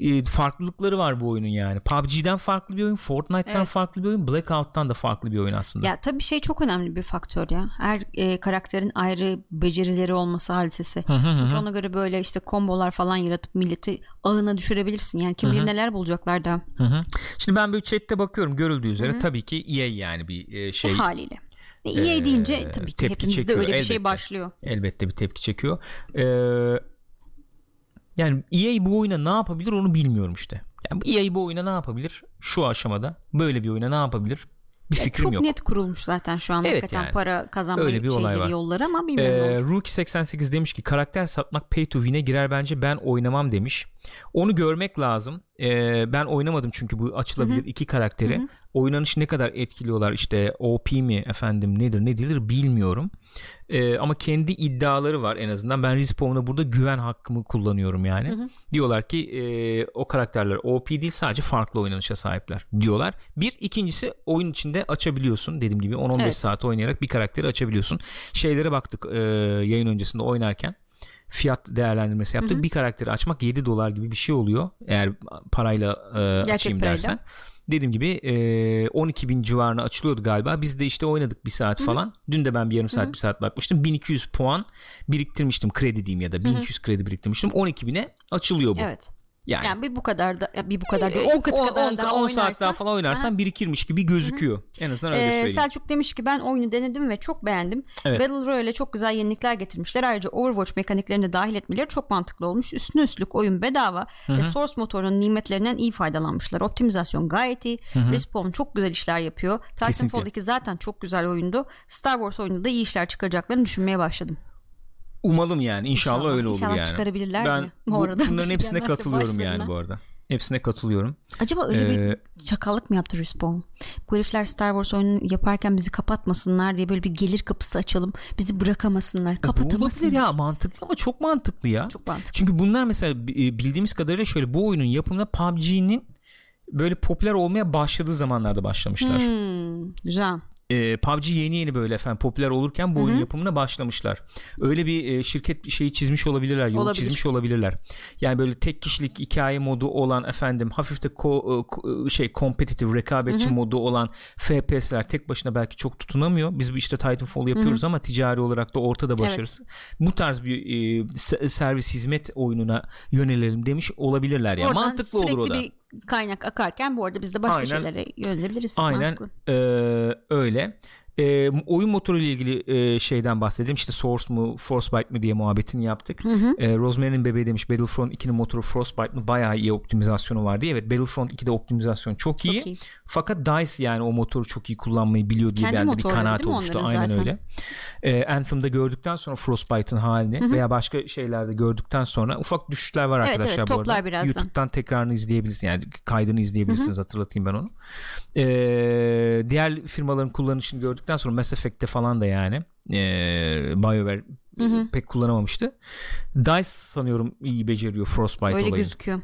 E, farklılıkları var bu oyunun yani. PUBG'den farklı bir oyun, Fortnite'tan Evet. farklı bir oyun, Blackout'tan da farklı bir oyun aslında. Ya tabii şey çok önemli bir faktör ya. Her e, karakterin ayrı becerileri olması hadisesi. Çünkü ona göre böyle işte kombolar falan yaratıp milleti ağına düşürebilirsin. Yani kim bilir neler bulacaklar da Hı hı. Şimdi ben böyle chatte bakıyorum görüldüğü üzere tabii ki EA yani bir e, şey haliyle. E, EA deyince tabii ki hepimizde çekiyor, öyle bir şey elbette. başlıyor. elbette bir tepki çekiyor. Ee, yani EA bu oyuna ne yapabilir onu bilmiyorum işte. Yani EA bu oyuna ne yapabilir şu aşamada? Böyle bir oyuna ne yapabilir? Bir Ya fikrim çok yok. net kurulmuş zaten şu an Evet hakikaten yani. para kazanma Öyle bir şeyleri var. yolları ama bilmiyorum Ee. Rookie 88 demiş ki karakter satmak pay to win'e girer bence ben oynamam demiş. Onu görmek lazım. Ee, ben oynamadım çünkü bu açılabilir iki karakteri. Oynanışı ne kadar etkiliyorlar işte OP mi efendim nedir ne değildir bilmiyorum. Ee, ama kendi iddiaları var en azından. Ben Respawn'a burada güven hakkımı kullanıyorum yani. Diyorlar ki e, o karakterler OP değil sadece farklı oynanışa sahipler diyorlar. Bir ikincisi oyun içinde açabiliyorsun dediğim gibi 10-15 Evet. saat oynayarak bir karakteri açabiliyorsun. Şeylere baktık e, yayın öncesinde oynarken fiyat değerlendirmesi yaptık. Bir karakteri açmak 7 dolar gibi bir şey oluyor. Eğer parayla e, açayım parayla. dersen. Dediğim gibi e, 12 bin civarına açılıyordu galiba. Biz de işte oynadık bir saat falan. Dün de ben bir yarım saat bir saat bakmıştım. 1200 puan biriktirmiştim kredi diyeyim ya da 1200 kredi biriktirmiştim. 12 bine açılıyor bu. Evet. Yani, Yani bir bu kadar da bir bu kadar e, değil. 10 katı on- kadar on- daha 10 saat daha falan oynarsan birikirmiş gibi gözüküyor. En azından öyle Ee, söyleyeyim. Selçuk demiş ki ben oyunu denedim ve çok beğendim. Evet. Battle Royale'e çok güzel yenilikler getirmişler. Ayrıca Overwatch mekaniklerini de dahil etmeleri çok mantıklı olmuş. Üstüne üstlük oyun bedava ve Source motorunun nimetlerinden iyi faydalanmışlar. Optimizasyon gayet iyi. Respawn çok güzel işler yapıyor. Titanfall 2 zaten çok güzel oyundu. Star Wars oyununda da iyi işler çıkaracaklarını düşünmeye başladım. Umalım yani inşallah, İnşallah. öyle olur İnşallah yani. çıkarabilirler ben mi? Bu arada bunların şey hepsine katılıyorum yani bu arada. Hepsine katılıyorum. Acaba öyle Ee, bir çakallık mı yaptı Respawn? Bu herifler Star Wars oyunu yaparken bizi kapatmasınlar diye böyle bir gelir kapısı açalım. Bizi bırakamasınlar, kapatamasınlar. ya mantıklı ama çok mantıklı ya. Çok mantıklı. Çünkü bunlar mesela e, bildiğimiz kadarıyla şöyle bu oyunun yapımında PUBG'nin böyle popüler olmaya başladığı zamanlarda başlamışlar. Hmm, güzel. E, PUBG yeni yeni böyle efendim popüler olurken bu oyun yapımına başlamışlar. Öyle bir e, şirket bir şeyi çizmiş olabilirler, yolu Olabilir. çizmiş olabilirler. Yani böyle tek kişilik hikaye modu olan efendim hafif de ko- e, ko- şey kompetitif rekabetçi modu olan FPS'ler tek başına belki çok tutunamıyor. Biz işte Titanfall yapıyoruz ama ticari olarak da ortada başarısı. Bu tarz bir e, se- servis hizmet oyununa yönelelim demiş olabilirler yani. Oradan Mantıklı olur o da. bir kaynak akarken bu arada biz de başka Aynen. şeylere yönelebiliriz. Aynen Mantıklı. e, öyle. E, oyun motoru ile ilgili e, şeyden bahsedelim. İşte Source mu Frostbite mi diye muhabbetini yaptık. Hı hı. E, Rosemary'nin bebeği demiş Battlefront 2'nin motoru Frostbite mi bayağı iyi optimizasyonu var diye. Evet Battlefront 2'de optimizasyon çok iyi. Çok iyi. Fakat DICE yani o motoru çok iyi kullanmayı biliyor diye Kendi bir kanaat oluştu. Aynen zaten. öyle. E, Anthem'da gördükten sonra Frostbite'ın halini hı hı. veya başka şeylerde gördükten sonra ufak düşüşler var evet, arkadaşlar evet, bu arada. Birazdan. YouTube'dan tekrarını izleyebilirsiniz. Yani kaydını izleyebilirsiniz hı hı. hatırlatayım ben onu. E, diğer firmaların kullanışını gördükten sonra Mass Effect'te falan da yani e, BioWare hı hı. pek kullanamamıştı. DICE sanıyorum iyi beceriyor Frostbite Öyle olayı. Öyle gözüküyor.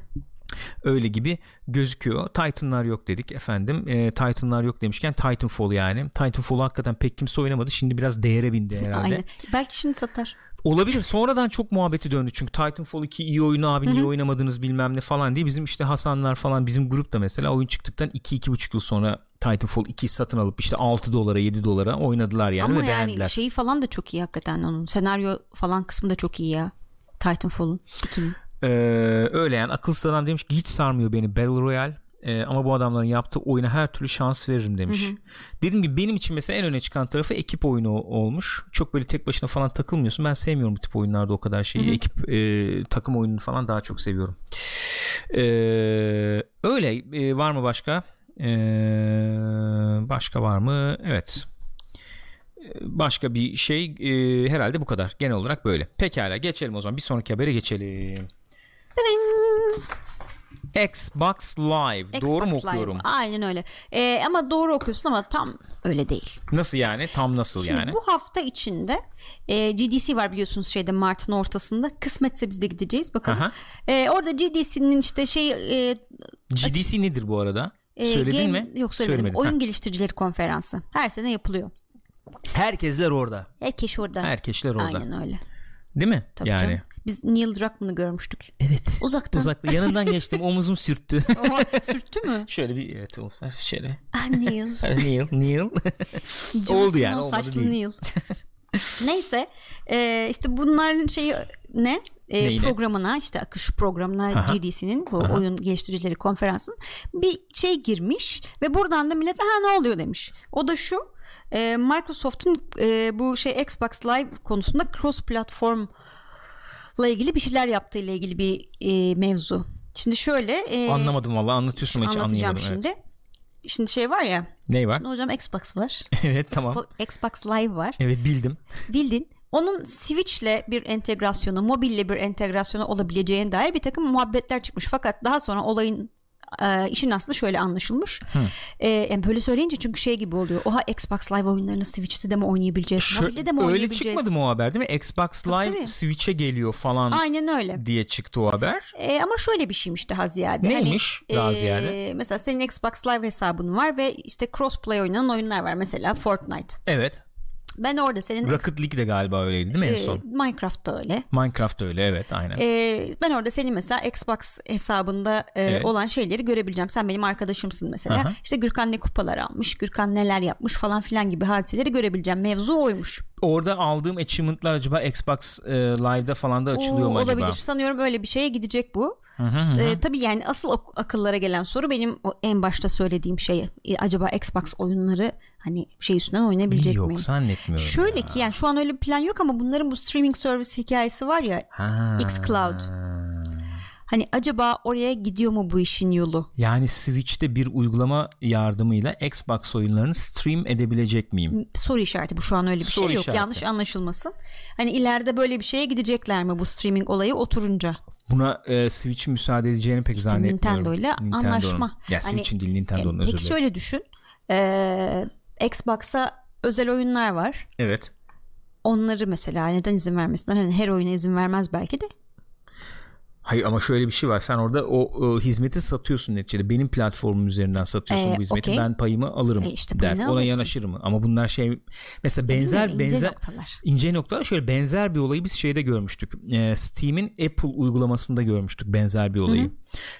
Öyle gibi gözüküyor. Titan'lar yok dedik efendim. E, Titan'lar yok demişken Titanfall yani. Titanfall'u hakikaten pek kimse oynamadı. Şimdi biraz değere bindi herhalde. Aynen. Belki şimdi satar. Olabilir. Sonradan çok muhabbeti döndü çünkü Titanfall 2 iyi oyunu abi niye oynamadınız bilmem ne falan diye bizim işte Hasanlar falan bizim grup da mesela oyun çıktıktan 2-2,5 yıl sonra Titanfall 2 satın alıp işte 6 dolara 7 dolara oynadılar yani Ama ve yani beğendiler. şeyi falan da çok iyi hakikaten onun senaryo falan kısmı da çok iyi ya Titanfall'un 2'nin. Ee, öyle yani akılsız adam demiş ki hiç sarmıyor beni Battle Royale ee, ama bu adamların yaptığı oyuna her türlü şans veririm demiş. Hı hı. Dediğim gibi benim için mesela en öne çıkan tarafı ekip oyunu olmuş. Çok böyle tek başına falan takılmıyorsun. Ben sevmiyorum bu tip oyunlarda o kadar şeyi. Hı hı. Ekip e, takım oyununu falan daha çok seviyorum. Ee, öyle e, var mı başka? Ee, başka var mı? Evet başka bir şey e, herhalde bu kadar. Genel olarak böyle. Pekala geçelim o zaman. Bir sonraki habere geçelim. Xbox Live. Xbox doğru mu okuyorum? Live. Aynen öyle. Ee, ama doğru okuyorsun ama tam öyle değil. Nasıl yani? Tam nasıl Şimdi yani? Bu hafta içinde e, GDC var biliyorsunuz şeyde Mart'ın ortasında. Kısmetse biz de gideceğiz bakalım. E, orada GDC'nin işte şey e, GDC nedir bu arada? E, Söyledin game, mi? Yok söylemedim. Söylemedin. Oyun ha. geliştiricileri konferansı. Her sene yapılıyor. Herkesler orada. Herkes orada. Herkesler orada. Aynen öyle. Değil mi? Tabii yani. Canım. Biz Neil Druckmann'ı görmüştük. Evet. Uzaktan. Uzaktan. Yanından geçtim. Omuzum sürttü. Oha, sürttü mü? Şöyle bir evet şöyle. Ah Neil. Neil. Neil. Oldu yani. Olmadı saçlı değil. Neil. Neyse e, işte bunların şeyi ne? E, programına işte akış programına GDC'nin bu Aha. oyun geliştiricileri konferansın bir şey girmiş ve buradan da millet ha ne oluyor demiş. O da şu e, Microsoft'un e, bu şey Xbox Live konusunda cross platform ile ilgili bir şeyler yaptığı ile ilgili bir e, mevzu. Şimdi şöyle e, anlamadım valla anlatıyorsun hiç anlayamadım. şimdi. Evet. Şimdi şey var ya. Ne var? Şimdi hocam Xbox var. evet tamam. Xbox Live var. Evet bildim. Bildin. Onun Switch'le bir entegrasyonu, mobille bir entegrasyonu olabileceğine dair bir takım muhabbetler çıkmış. Fakat daha sonra olayın e, işin aslı şöyle anlaşılmış. E, yani böyle söyleyince çünkü şey gibi oluyor. Oha Xbox Live oyunlarını Switch'te de mi oynayabileceğiz? Şu, mobilde de mi öyle çıkmadı mı o haber değil mi? Xbox tabii, Live tabii. Switch'e geliyor falan. Aynen öyle. Diye çıktı o haber. E, ama şöyle bir şeymiş daha ziyade. Hani, Neymiş hani, daha ziyade? E, mesela senin Xbox Live hesabın var ve işte crossplay oynanan oyunlar var. Mesela Fortnite. Evet. Ben orada senin Rocket League de galiba öyleydi değil mi en son? Minecraft da öyle. Minecraft da öyle evet aynen. Ee, ben orada senin mesela Xbox hesabında e, evet. olan şeyleri görebileceğim. Sen benim arkadaşımsın mesela. Aha. İşte Gürkan ne kupalar almış, Gürkan neler yapmış falan filan gibi hadiseleri görebileceğim. Mevzu oymuş. Orada aldığım achievement'lar acaba Xbox e, Live'da falan da açılıyor Oo, mu acaba? Olabilir. Sanıyorum öyle bir şeye gidecek bu. Hı hı hı. Ee, tabii yani asıl akıllara gelen soru benim o en başta söylediğim şey e, acaba Xbox oyunları hani şey üstünden oynayabilecek yok, mi? Yok zannetmiyorum. Şöyle ya. ki yani şu an öyle bir plan yok ama bunların bu streaming service hikayesi var ya ha. xCloud. Hani acaba oraya gidiyor mu bu işin yolu? Yani Switch'te bir uygulama yardımıyla Xbox oyunlarını stream edebilecek miyim? Soru işareti bu şu an öyle bir Soru şey yok. Işareti. Yanlış anlaşılmasın. Hani ileride böyle bir şeye gidecekler mi bu streaming olayı oturunca? Buna e, Switch'in müsaade edeceğini pek işte zannetmiyorum. Nintendo ile anlaşma. Ya hani, Switch'in değil Nintendo'nun e, özür dilerim. Peki şöyle düşün. E, Xbox'a özel oyunlar var. Evet. Onları mesela neden izin vermesinler? Hani her oyuna izin vermez belki de. Hayır ama şöyle bir şey var. Sen orada o, o hizmeti satıyorsun neticede. Benim platformum üzerinden satıyorsun ee, bu hizmeti. Okay. Ben payımı alırım e işte der. Ona alırsın. yanaşırım. Ama bunlar şey mesela benzer ince benzer noktalar. ince noktalar şöyle benzer bir olayı biz şeyde görmüştük. Ee, Steam'in Apple uygulamasında görmüştük benzer bir olayı. Hı-hı.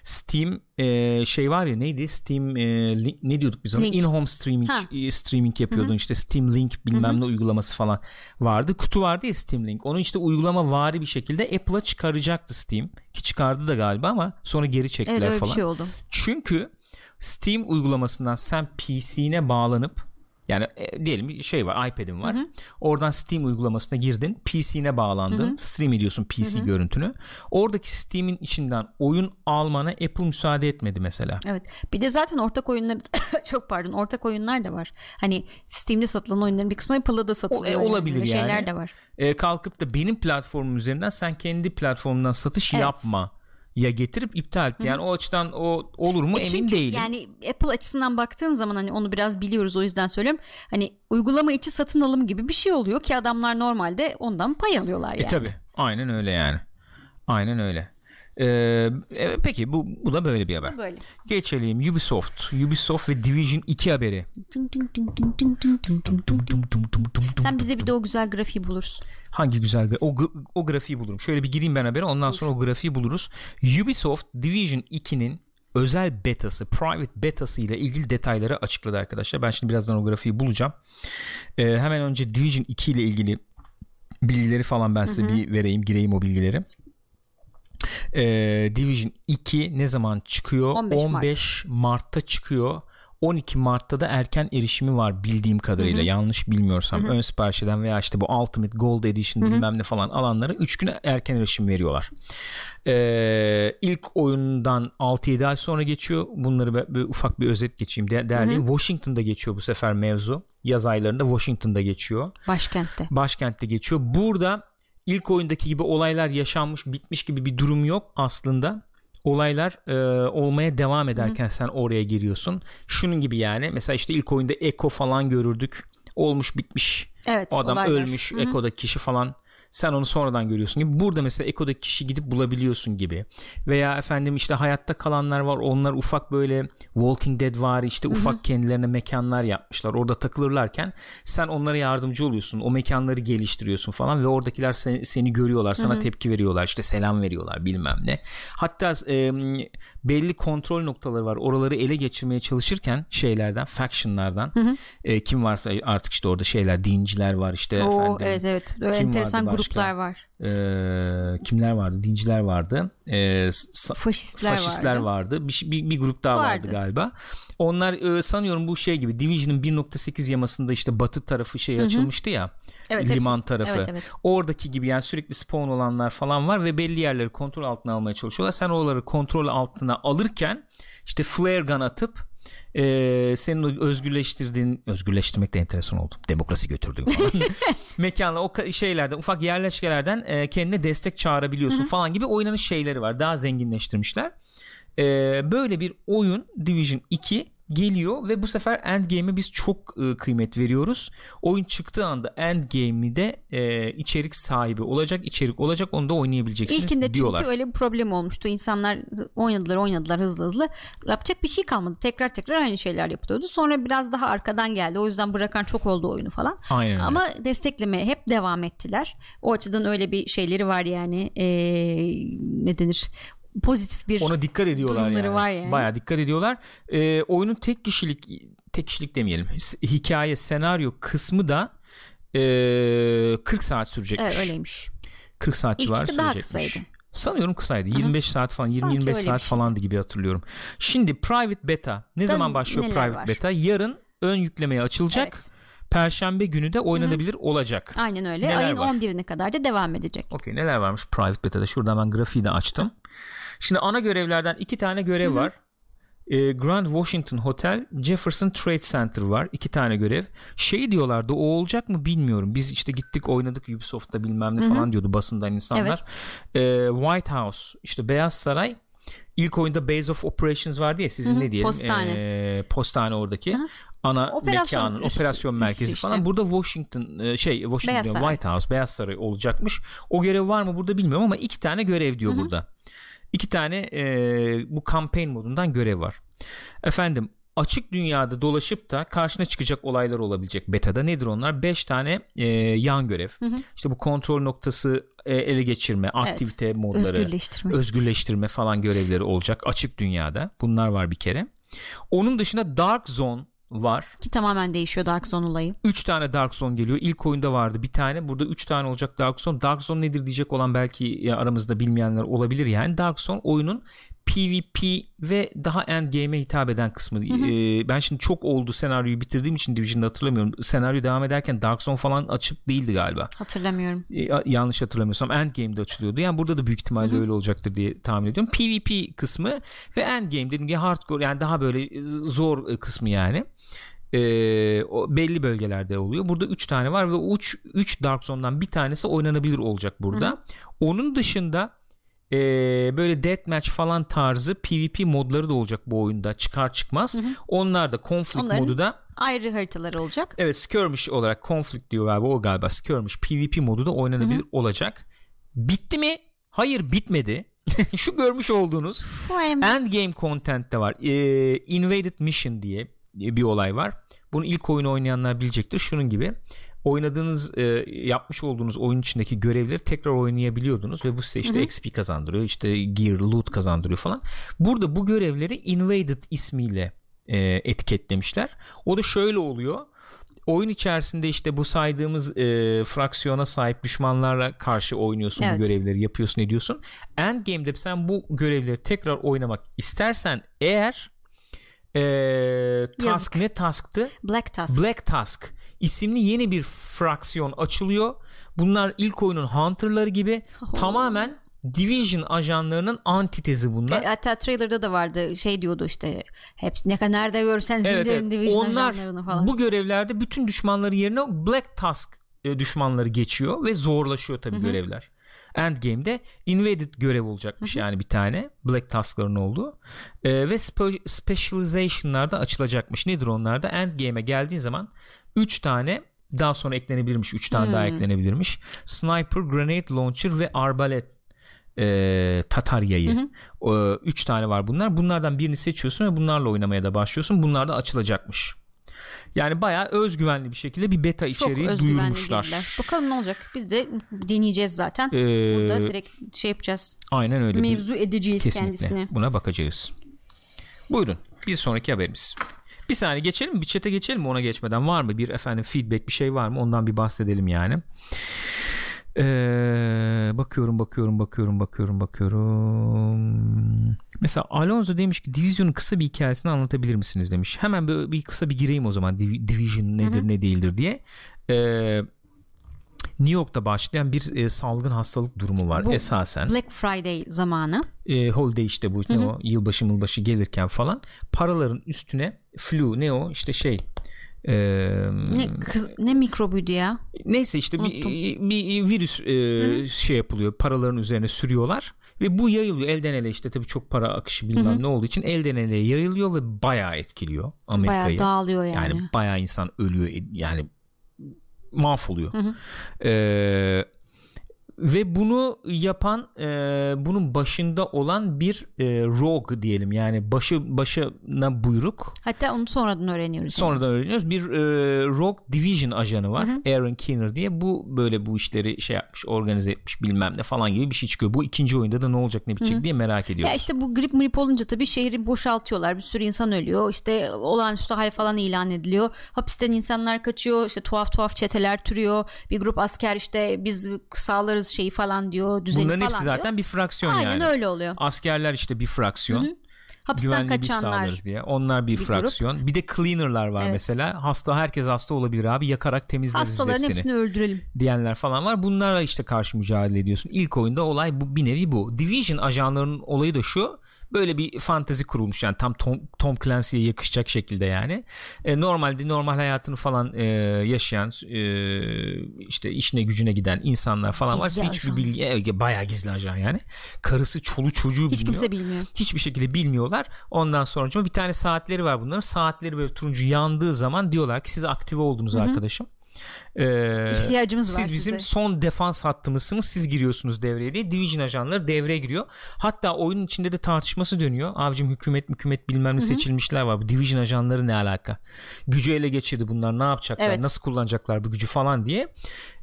Steam e, şey var ya neydi Steam e, link, ne diyorduk biz ona in home streaming ha. E, streaming yapıyordun Hı-hı. işte Steam Link bilmem Hı-hı. ne uygulaması falan vardı kutu vardı ya Steam Link onu işte uygulama vari bir şekilde Apple'a çıkaracaktı Steam ki çıkardı da galiba ama sonra geri çektiler evet, öyle falan. Bir şey oldu. Çünkü Steam uygulamasından sen PC'ne bağlanıp Yani e, diyelim bir şey var iPad'in var. Hı-hı. Oradan Steam uygulamasına girdin. PC'ne bağlandın. Hı-hı. Stream ediyorsun PC Hı-hı. görüntünü. Oradaki Steam'in içinden oyun almana Apple müsaade etmedi mesela. Evet. Bir de zaten ortak oyunlar çok pardon ortak oyunlar da var. Hani Steam'de satılan oyunların bir kısmı Apple'da da satılıyor. O, e, olabilir yani. Şeyler de var. E, kalkıp da benim platformum üzerinden sen kendi platformundan satış evet. yapma ya getirip iptal etti. Yani Hı-hı. o açıdan o olur mu e emin çünkü değilim. Yani Apple açısından baktığın zaman hani onu biraz biliyoruz o yüzden söylüyorum. Hani uygulama içi satın alım gibi bir şey oluyor ki adamlar normalde ondan pay alıyorlar e yani. E tabi aynen öyle yani. Aynen öyle. Ee, peki bu, bu da böyle bir haber. Böyle. Geçelim Ubisoft. Ubisoft ve Division 2 haberi. Sen bize bir de o güzel grafiği bulursun. Hangi güzel o, o grafiği bulurum. Şöyle bir gireyim ben habere ondan Olur. sonra o grafiği buluruz. Ubisoft Division 2'nin özel betası, private betası ile ilgili detayları açıkladı arkadaşlar. Ben şimdi birazdan o grafiği bulacağım. Ee, hemen önce Division 2 ile ilgili bilgileri falan ben size Hı-hı. bir vereyim, gireyim o bilgileri. Ee, Division 2 ne zaman çıkıyor? 15, 15 Mart. Mart'ta çıkıyor. 12 Mart'ta da erken erişimi var bildiğim kadarıyla. Hı-hı. Yanlış bilmiyorsam Hı-hı. ön sipariş eden veya işte bu Ultimate Gold Edition Hı-hı. bilmem ne falan alanlara 3 gün erken erişim veriyorlar. Ee, ilk oyundan 6-7 ay sonra geçiyor. Bunları bir, bir ufak bir özet geçeyim. De-. Hı-hı. Washington'da geçiyor bu sefer mevzu. Yaz aylarında Washington'da geçiyor. Başkentte. Başkentte geçiyor. Burada ilk oyundaki gibi olaylar yaşanmış bitmiş gibi bir durum yok aslında olaylar e, olmaya devam ederken Hı-hı. sen oraya giriyorsun. Şunun gibi yani mesela işte ilk oyunda Eko falan görürdük. Olmuş bitmiş. Evet, o adam olaylar. ölmüş. Hı-hı. Eko'daki kişi falan sen onu sonradan görüyorsun gibi. Burada mesela Eko'daki kişi gidip bulabiliyorsun gibi. Veya efendim işte hayatta kalanlar var. Onlar ufak böyle Walking Dead var işte ufak Hı-hı. kendilerine mekanlar yapmışlar. Orada takılırlarken sen onlara yardımcı oluyorsun. O mekanları geliştiriyorsun falan ve oradakiler seni, seni görüyorlar. Sana Hı-hı. tepki veriyorlar. işte selam veriyorlar bilmem ne. Hatta e, belli kontrol noktaları var. Oraları ele geçirmeye çalışırken şeylerden, factionlardan e, kim varsa artık işte orada şeyler, dinciler var işte Oo, efendim. Evet evet. Böyle enteresan grup gruplar var. E, kimler vardı? Dinciler vardı. E, faşistler, faşistler vardı. vardı. Bir, bir, bir grup daha vardı, vardı galiba. Onlar e, sanıyorum bu şey gibi Division'ın 1.8 yamasında işte batı tarafı şey açılmıştı ya. Evet, liman hepsi. tarafı. Evet, evet. Oradaki gibi yani sürekli spawn olanlar falan var ve belli yerleri kontrol altına almaya çalışıyorlar. Sen oraları kontrol altına alırken işte flare gun atıp e, senin özgürleştirdiğin özgürleştirmek de enteresan oldu. Demokrasi götürdüğün falan. Mekanla o şeylerden ufak yerleşkelerden e, kendine destek çağırabiliyorsun Hı-hı. falan gibi oynanış şeyleri var. Daha zenginleştirmişler. E, böyle bir oyun Division 2 geliyor ve bu sefer Endgame'e biz çok e, kıymet veriyoruz. Oyun çıktığı anda Endgame'i de e, içerik sahibi olacak, içerik olacak onu da oynayabileceksiniz İlkinde diyorlar. çünkü öyle bir problem olmuştu. İnsanlar oynadılar oynadılar hızlı hızlı. Yapacak bir şey kalmadı. Tekrar tekrar aynı şeyler yapılıyordu. Sonra biraz daha arkadan geldi. O yüzden bırakan çok oldu oyunu falan. Aynen Ama desteklemeye hep devam ettiler. O açıdan öyle bir şeyleri var yani. Ee, ne denir? Pozitif bir ona dikkat ediyorlar yani. var yani. Baya dikkat ediyorlar. Ee, oyunun tek kişilik tek kişilik demeyelim. Hikaye, senaryo kısmı da e, 40 saat sürecekmiş. Evet öyleymiş. 40 saat İlk civarı sürecekmiş. daha kısaydı. Sanıyorum kısaydı. Aha. 25 saat falan 20-25 saat şey. falandı gibi hatırlıyorum. Şimdi private beta ne Tabii zaman başlıyor private var? beta? Yarın ön yüklemeye açılacak. Evet. Perşembe günü de oynanabilir Hı-hı. olacak. Aynen öyle. Neler Ayın var? 11'ine kadar da devam edecek. Okey neler varmış private beta'da? Şuradan ben grafiği de açtım. Şimdi ana görevlerden iki tane görev Hı-hı. var. E, Grand Washington Hotel, Jefferson Trade Center var. iki tane görev. Şey diyorlardı o olacak mı bilmiyorum. Biz işte gittik oynadık Ubisoft'ta bilmem ne Hı-hı. falan diyordu basından insanlar. Evet. E, White House işte Beyaz Saray İlk oyunda Base of Operations vardı ya sizin Hı-hı, ne diyelim postane, ee, postane oradaki Hı-hı. ana operasyon, mekanın üst, operasyon merkezi işte. falan burada Washington e, şey Washington Beyaz White House Beyaz Saray olacakmış o görev var mı burada bilmiyorum ama iki tane görev diyor Hı-hı. burada iki tane e, bu campaign modundan görev var efendim açık dünyada dolaşıp da karşına çıkacak olaylar olabilecek betada nedir onlar 5 tane e, yan görev hı hı. işte bu kontrol noktası e, ele geçirme aktivite evet. modları özgürleştirme. özgürleştirme falan görevleri olacak açık dünyada bunlar var bir kere onun dışında Dark Zone var. Ki tamamen değişiyor Dark Zone olayı. 3 tane Dark Zone geliyor. İlk oyunda vardı bir tane. Burada 3 tane olacak Dark Zone. Dark Zone nedir diyecek olan belki aramızda bilmeyenler olabilir yani. Dark Zone oyunun PvP ve daha endgame'e hitap eden kısmı. Ee, ben şimdi çok oldu senaryoyu bitirdiğim için Division'da hatırlamıyorum. Senaryo devam ederken Dark Zone falan açık değildi galiba. Hatırlamıyorum. Ee, yanlış hatırlamıyorsam Endgame'de açılıyordu. Yani burada da büyük ihtimalle öyle olacaktır diye tahmin ediyorum. PvP kısmı ve Endgame dediğim gibi hardcore yani daha böyle zor e, kısmı yani. Ee, o belli bölgelerde oluyor. Burada 3 tane var ve 3 3 Dark Zone'dan bir tanesi oynanabilir olacak burada. Hı-hı. Onun dışında e, böyle deathmatch falan tarzı PvP modları da olacak bu oyunda çıkar çıkmaz. Hı hı. Onlar da conflict Onların modu da ayrı haritaları olacak. Evet skirmish olarak conflict diyor galiba o galiba skirmish PvP modu da oynanabilir hı hı. olacak. Bitti mi? Hayır bitmedi. Şu görmüş olduğunuz endgame content de var. Ee, Invaded Mission diye bir olay var. Bunu ilk oyunu oynayanlar bilecektir. Şunun gibi oynadığınız e, yapmış olduğunuz oyun içindeki görevleri tekrar oynayabiliyordunuz ve bu size işte Hı-hı. XP kazandırıyor işte gear loot kazandırıyor falan. Burada bu görevleri invaded ismiyle e, etiketlemişler. O da şöyle oluyor. Oyun içerisinde işte bu saydığımız e, fraksiyona sahip düşmanlarla karşı oynuyorsun evet. bu görevleri yapıyorsun ediyorsun. Endgame'de sen bu görevleri tekrar oynamak istersen eğer e, task Yazık. ne tasktı? Black Task. Black Task isimli yeni bir fraksiyon açılıyor. Bunlar ilk oyunun Hunter'ları gibi oh. tamamen Division ajanlarının antitezi bunlar. E, hatta trailer'da da vardı şey diyordu işte hep ne kadar nerede görsen evet, evet. Division Onlar, ajanlarını falan. bu görevlerde bütün düşmanları yerine Black Task e, düşmanları geçiyor ve zorlaşıyor tabii Hı-hı. görevler. Endgame'de Invaded görev olacakmış Hı-hı. yani bir tane Black Task'ların olduğu ee, ve spe- specialization'lar açılacakmış. Nedir onlar da? Endgame'e geldiğin zaman 3 tane daha sonra eklenebilirmiş 3 tane hmm. daha eklenebilirmiş sniper grenade launcher ve arbalet e, Tatar yayı. Hı üç tane var bunlar. Bunlardan birini seçiyorsun ve bunlarla oynamaya da başlıyorsun. Bunlar da açılacakmış. Yani bayağı özgüvenli bir şekilde bir beta içeriği Çok duyurmuşlar. Girdiler. Bakalım ne olacak. Biz de deneyeceğiz zaten. Ee, Burada direkt şey yapacağız. Aynen öyle. Mevzu edeceğiz Kesinlikle. kendisine. Buna bakacağız. Buyurun. Bir sonraki haberimiz. Bir saniye geçelim mi? Bir çete geçelim mi ona geçmeden? Var mı bir efendim feedback bir şey var mı? Ondan bir bahsedelim yani. Ee, bakıyorum bakıyorum bakıyorum bakıyorum bakıyorum. Mesela Alonso demiş ki Division'un kısa bir hikayesini anlatabilir misiniz demiş. Hemen bir, bir kısa bir gireyim o zaman Division nedir Hı-hı. ne değildir diye. Ee, New York'ta başlayan bir e, salgın hastalık durumu var bu esasen. Black Friday zamanı. E, holiday işte bu ne o yılbaşı yılbaşı gelirken falan paraların üstüne flu ne o işte şey e, ne, kız, ne mikrobuydu ya? Neyse işte bir, bir virüs e, şey yapılıyor paraların üzerine sürüyorlar ve bu yayılıyor elden ele işte tabii çok para akışı bilmem Hı-hı. ne olduğu için elden ele yayılıyor ve bayağı etkiliyor Amerika'yı. Bayağı dağılıyor yani. Yani bayağı insan ölüyor yani mahvoluyor. Hı hı. Ee, ve bunu yapan e, bunun başında olan bir e, rogue diyelim yani başı başına buyruk. Hatta onu sonradan öğreniyoruz. Sonradan yani. öğreniyoruz. Bir e, rogue division ajanı var. Hı hı. Aaron Keener diye. Bu böyle bu işleri şey yapmış, organize etmiş bilmem ne falan gibi bir şey çıkıyor. Bu ikinci oyunda da ne olacak ne bitecek hı hı. diye merak ediyoruz. Ya işte bu grip grip olunca tabii şehri boşaltıyorlar. Bir sürü insan ölüyor. İşte olağanüstü hal falan ilan ediliyor. Hapisten insanlar kaçıyor. İşte tuhaf tuhaf çeteler türüyor. Bir grup asker işte biz sağlarız yaparız şeyi falan diyor düzeni Bunların falan hepsi diyor. zaten bir fraksiyon Aynen yani. Aynen öyle oluyor. Askerler işte bir fraksiyon. Hı-hı. Hapisten kaçanlar diye. Onlar bir, bir fraksiyon. Grup. Bir de cleaner'lar var evet. mesela. Hasta herkes hasta olabilir abi. Yakarak temizleriz Hastaların hepsini. hepsini öldürelim. Diyenler falan var. Bunlarla işte karşı mücadele ediyorsun. İlk oyunda olay bu bir nevi bu. Division ajanlarının olayı da şu Böyle bir fantezi kurulmuş yani tam Tom, Tom Clancy'ye yakışacak şekilde yani. E, normalde normal hayatını falan e, yaşayan e, işte işine gücüne giden insanlar falan var. Hiçbir bilgi e, bayağı gizli ajan yani. Karısı, çolu çocuğu Hiç bilmiyor. kimse bilmiyor. Hiçbir şekilde bilmiyorlar. Ondan sonra bir tane saatleri var bunların. Saatleri böyle turuncu yandığı zaman diyorlar ki siz aktive oldunuz Hı-hı. arkadaşım. Ee, İhtiyacımız var Siz bizim size. son defans hattımızsınız siz giriyorsunuz devreye diye Division ajanları devreye giriyor. Hatta oyunun içinde de tartışması dönüyor. Abicim hükümet hükümet bilmem ne seçilmişler var. Bu Division ajanları ne alaka? Gücü ele geçirdi bunlar ne yapacaklar? Evet. Nasıl kullanacaklar bu gücü falan diye.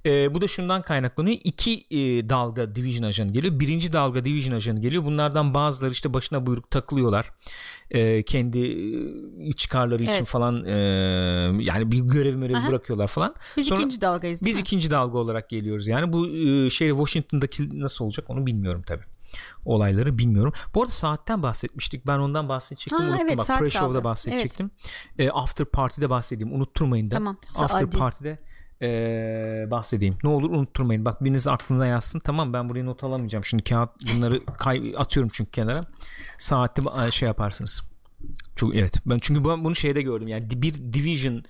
E, bu da şundan kaynaklanıyor. İki e, dalga Division ajanı geliyor. Birinci dalga Division ajanı geliyor. Bunlardan bazıları işte başına buyruk takılıyorlar. E, kendi e, çıkarları evet. için falan e, yani bir görev görev bırakıyorlar falan. Biz Sonra, ikinci dalgayız. Biz mi? ikinci dalga olarak geliyoruz. Yani bu e, şey Washington'daki nasıl olacak onu bilmiyorum tabii. olayları bilmiyorum. Bu arada saatten bahsetmiştik. Ben ondan bahsedecektim. Ha, unuttum. evet, Bak saat pre-show'da kaldı. bahsedecektim. E, after party'de bahsedeyim. Unutturmayın da. Tamam, After saati. party'de e, bahsedeyim. Ne olur unutturmayın. Bak biriniz aklına yazsın. Tamam ben buraya not alamayacağım. Şimdi kağıt bunları kay- atıyorum çünkü kenara. Saati ba- şey yaparsınız. Çok evet. Ben çünkü ben bunu şeyde gördüm. Yani bir division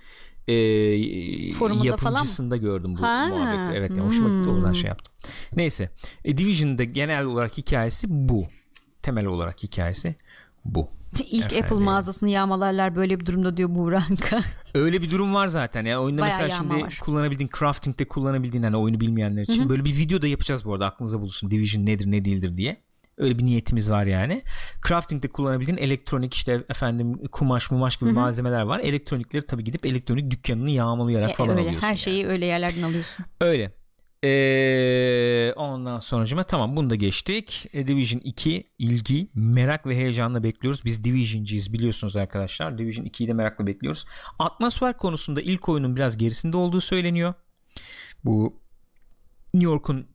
e, Forumunda falan yapımcısında gördüm bu Ha. muhabbeti. Evet yani hoşuma gitti oradan şey yaptım. Neyse. E, Division'da genel olarak hikayesi bu. Temel olarak hikayesi bu. İlk Efendim. Apple mağazasını yağmalarlar böyle bir durumda diyor Buğranka. Öyle bir durum var zaten. Yani oyunda Bayağı mesela şimdi var. kullanabildiğin crafting'de kullanabildiğin hani oyunu bilmeyenler için böyle bir video da yapacağız bu arada aklınıza bulunsun. Division nedir ne değildir diye. Öyle bir niyetimiz var yani. Crafting'de kullanabildiğin elektronik işte efendim kumaş mumaş gibi malzemeler var. Elektronikleri tabii gidip elektronik dükkanını yağmalayarak E, falan öyle alıyorsun. her yani. şeyi öyle yerlerden alıyorsun. Öyle. Ee, ondan sonucuma tamam bunu da geçtik. E, Division 2 ilgi, merak ve heyecanla bekliyoruz. Biz Division'cıyız biliyorsunuz arkadaşlar. Division 2'yi de merakla bekliyoruz. Atmosfer konusunda ilk oyunun biraz gerisinde olduğu söyleniyor. Bu New York'un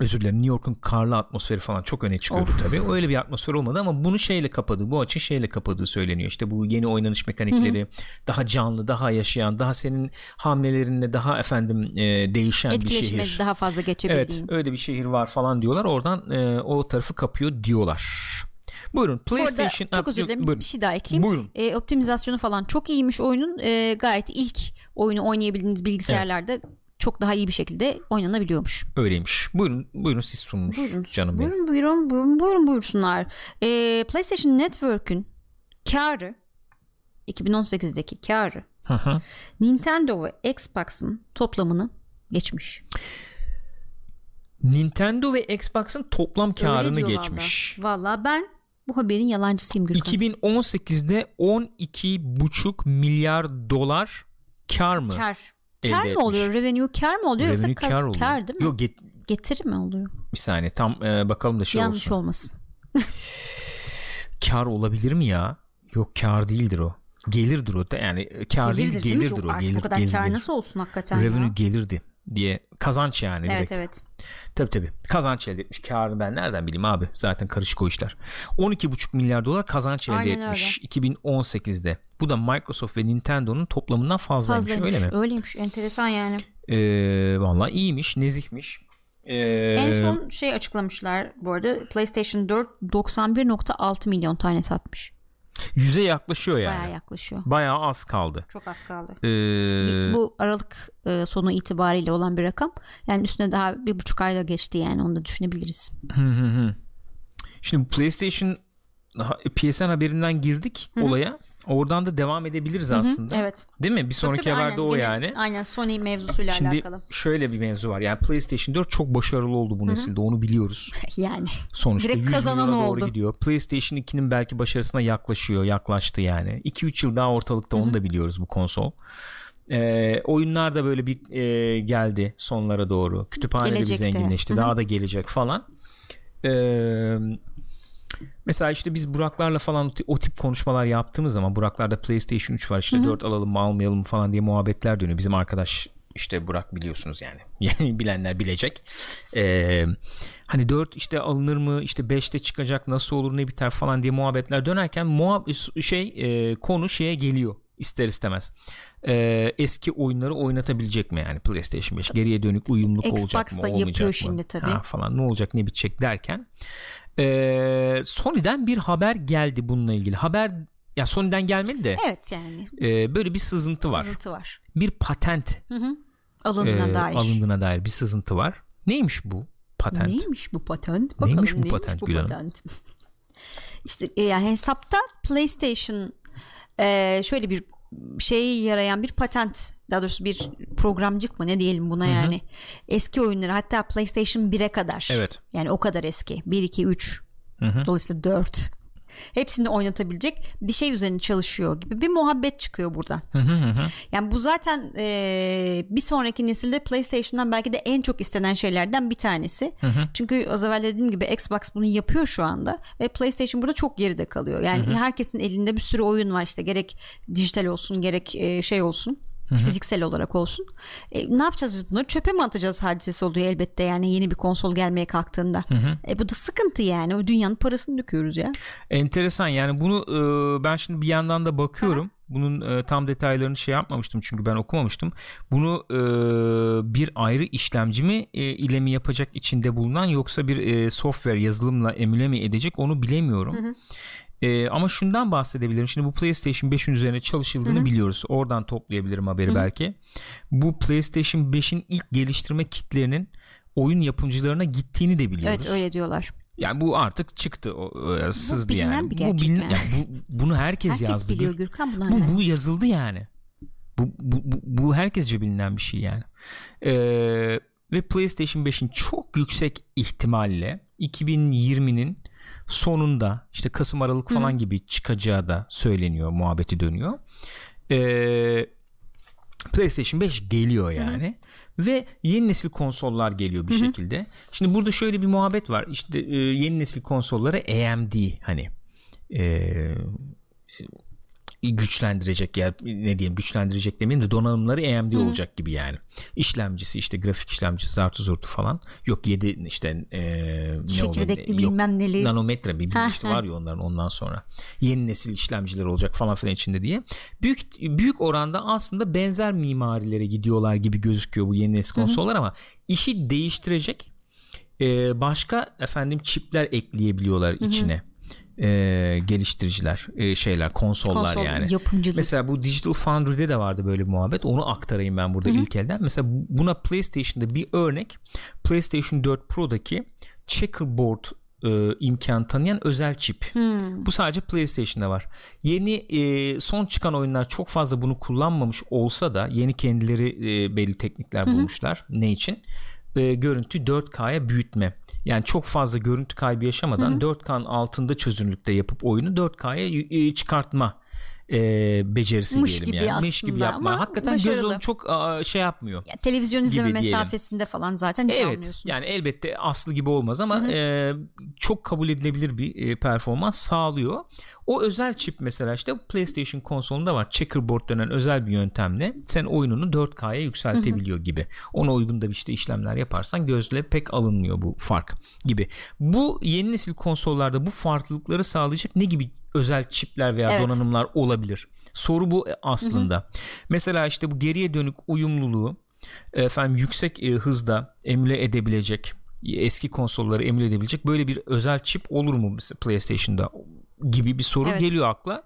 özür dilerim New York'un karlı atmosferi falan çok öne çıkıyordu Of. tabii. Öyle bir atmosfer olmadı ama bunu şeyle kapadı. Bu açı şeyle kapadığı söyleniyor. İşte bu yeni oynanış mekanikleri daha canlı, daha yaşayan, daha senin hamlelerinle daha efendim e, değişen bir şehir. daha fazla Evet, geçebildiğin. öyle bir şehir var falan diyorlar. Oradan e, o tarafı kapıyor diyorlar. Buyurun Bu arada PlayStation çok özür dilerim Buyurun. bir şey daha ekleyeyim. Buyurun. E, optimizasyonu falan çok iyiymiş oyunun. E, gayet ilk oyunu oynayabildiğiniz bilgisayarlarda çok daha iyi bir şekilde oynanabiliyormuş. Öyleymiş. Buyurun, buyurun siz sunmuş Buyurun. canım benim. buyurun, buyurun, buyurun, buyurun buyursunlar. E, PlayStation Network'ün karı 2018'deki karı Hı hı. Nintendo ve Xbox'ın toplamını geçmiş. Nintendo ve Xbox'ın toplam karını geçmiş. Valla ben bu haberin yalancısıyım Gürkan. 2018'de 12,5 milyar dolar kar mı? Kar. Elde Kar mı oluyor? Revenue kar mı oluyor Revenue yoksa kar oluyor. kar değil mi? Yok get- Getiri mi oluyor? bir saniye tam e, bakalım da şey Yanlış olsun. olmasın. Kar olabilir mi ya? Yok kar değildir o. Gelirdir o. da Yani e, kar Gelirdir değil gelirdir o. artık Gelir, bu kadar gelir, kar gelir. nasıl olsun hakikaten Revenue ya? gelirdi diye kazanç yani Evet direkt. evet. Tabii tabii. Kazanç elde etmiş. Karını ben nereden bileyim abi? Zaten karışık o işler. 12,5 milyar dolar kazanç elde Aynen etmiş 2018'de. Bu da Microsoft ve Nintendo'nun toplamından fazlaymış. Fazlaymış. Öyle mi? Öyleymiş. Enteresan yani. Ee, vallahi iyiymiş, nezihmiş. Ee, En son şey açıklamışlar bu arada PlayStation 4 91.6 milyon tane satmış. Yüze yaklaşıyor yani. Bayağı yaklaşıyor. Bayağı az kaldı. Çok az kaldı. Ee, Bu Aralık e, sonu itibariyle olan bir rakam. Yani üstüne daha bir buçuk ayda geçti yani onu da düşünebiliriz. Hı hı hı. Şimdi bu PlayStation PSN haberinden girdik olaya. Oradan da devam edebiliriz aslında. Evet. Değil mi? Bir sonraki Tabii, haberde aynen. o yani. Aynen Sony mevzusuyla Şimdi alakalı. şöyle bir mevzu var. Yani PlayStation 4 çok başarılı oldu bu nesilde. Onu biliyoruz. Yani Sonuçta Direkt 100 kazanan milyona doğru oldu. gidiyor. PlayStation 2'nin belki başarısına yaklaşıyor. Yaklaştı yani. 2-3 yıl daha ortalıkta onu da biliyoruz bu konsol. Ee, oyunlar da böyle bir e, geldi sonlara doğru. Kütüphane de bir Gelecekte. zenginleşti. Hı hı. Daha da gelecek falan. Ee, mesela işte biz Buraklarla falan o ti- o tip konuşmalar yaptığımız zaman Buraklarda PlayStation 3 var işte 4 alalım mı almayalım mı falan diye muhabbetler dönüyor. Bizim arkadaş işte Burak biliyorsunuz yani. Yani bilenler bilecek. Ee, hani 4 işte alınır mı işte 5'te çıkacak nasıl olur ne biter falan diye muhabbetler dönerken muhab- şey e, konu şeye geliyor ister istemez. Ee, eski oyunları oynatabilecek mi yani PlayStation 5 geriye dönük uyumluk olacak Xbox mı olmayacak yapıyor mı şimdi tabii. Ha, falan ne olacak ne bitecek derken ee, Sony'den bir haber geldi bununla ilgili haber ya Sony'den gelmedi de evet yani e, böyle bir sızıntı var sızıntı var. bir patent Alındığına e, dair. alındığına dair bir sızıntı var neymiş bu patent Neymiş bu patent? Neymiş Bakalım bu patent Gül Hanım? patent? işte e, yani hesapta PlayStation e, şöyle bir şeye yarayan bir patent daha doğrusu bir programcık mı ne diyelim buna yani. Eski oyunları hatta PlayStation 1'e kadar. Evet. yani o kadar eski. 1 2 3 Hı hı. dolayısıyla 4 hepsini oynatabilecek bir şey üzerine çalışıyor gibi bir muhabbet çıkıyor buradan. Yani bu zaten e, bir sonraki nesilde PlayStation'dan belki de en çok istenen şeylerden bir tanesi. Çünkü az evvel dediğim gibi Xbox bunu yapıyor şu anda ve PlayStation burada çok geride kalıyor. Yani herkesin elinde bir sürü oyun var işte gerek dijital olsun gerek e, şey olsun. Fiziksel olarak olsun. E, ne yapacağız biz bunları? Çöpe mi atacağız hadisesi oluyor elbette yani yeni bir konsol gelmeye kalktığında. E, bu da sıkıntı yani. O dünyanın parasını döküyoruz ya. Enteresan yani bunu e, ben şimdi bir yandan da bakıyorum. Bunun e, tam detaylarını şey yapmamıştım çünkü ben okumamıştım. Bunu e, bir ayrı işlemci mi e, ile mi yapacak içinde bulunan yoksa bir e, software yazılımla emüle mi edecek onu bilemiyorum. E, ama şundan bahsedebilirim. Şimdi bu PlayStation 5'in üzerine çalışıldığını biliyoruz. Oradan toplayabilirim haberi belki. Bu PlayStation 5'in ilk geliştirme kitlerinin oyun yapımcılarına gittiğini de biliyoruz. Evet öyle diyorlar. Yani bu artık çıktı o, sızdı bilinen yani. bir bu, bilin- yani. yani bu bunu herkes, Herkes yazdı. biliyor Gür- Gürkan bunlar. Bu bu yazıldı yani. Bu bu, bu, bu herkesce bilinen bir şey yani. Ee, ve PlayStation 5'in çok yüksek ihtimalle 2020'nin sonunda işte Kasım Aralık falan gibi çıkacağı da söyleniyor, muhabbeti dönüyor. Ee, PlayStation 5 geliyor yani ve yeni nesil konsollar geliyor bir şekilde. Şimdi burada şöyle bir muhabbet var. İşte e, yeni nesil konsollara AMD hani e, güçlendirecek ya ne diyeyim güçlendirecek demeyeyim de donanımları AMD olacak gibi yani. İşlemcisi işte grafik işlemcisi zartı zurtu falan. Yok 7 işte e, ne? Yok, bilmem neli. nanometre Ha, işte var ya onların ondan sonra. Yeni nesil işlemciler olacak falan filan içinde diye. Büyük büyük oranda aslında benzer mimarilere gidiyorlar gibi gözüküyor bu yeni nesil konsollar ama işi değiştirecek e, başka efendim çipler ekleyebiliyorlar içine. E, geliştiriciler e, şeyler konsollar Konsol yani. yapımcılık. Mesela bu Digital Foundry'de de vardı böyle bir muhabbet. Onu aktarayım ben burada ilk elden. Mesela buna PlayStation'da bir örnek PlayStation 4 Pro'daki checkerboard e, imkan tanıyan özel çip. Bu sadece PlayStation'da var. Yeni e, son çıkan oyunlar çok fazla bunu kullanmamış olsa da yeni kendileri e, belli teknikler bulmuşlar. Ne için? E, görüntü 4K'ya büyütme. Yani çok fazla görüntü kaybı yaşamadan 4K'nın altında çözünürlükte yapıp oyunu 4K'ya e, çıkartma e, becerisi Mış diyelim gibi yani. Mış gibi yapma. ama Hakikaten göz onu çok aa, şey yapmıyor. Ya, televizyon izleme gibi diyelim. mesafesinde falan zaten hiç Evet almıyorsun. yani elbette aslı gibi olmaz ama e, çok kabul edilebilir bir e, performans sağlıyor. O özel çip mesela işte PlayStation konsolunda var. Checkerboard denen özel bir yöntemle sen oyununu 4K'ya yükseltebiliyor gibi. Ona uygun da işte işlemler yaparsan gözle pek alınmıyor bu fark gibi. Bu yeni nesil konsollarda bu farklılıkları sağlayacak ne gibi özel çipler veya Evet. donanımlar olabilir? Soru bu aslında. Mesela işte bu geriye dönük uyumluluğu efendim yüksek e, hızda emüle edebilecek eski konsolları emüle edebilecek böyle bir özel çip olur mu mesela PlayStation'da gibi bir soru Evet. geliyor akla.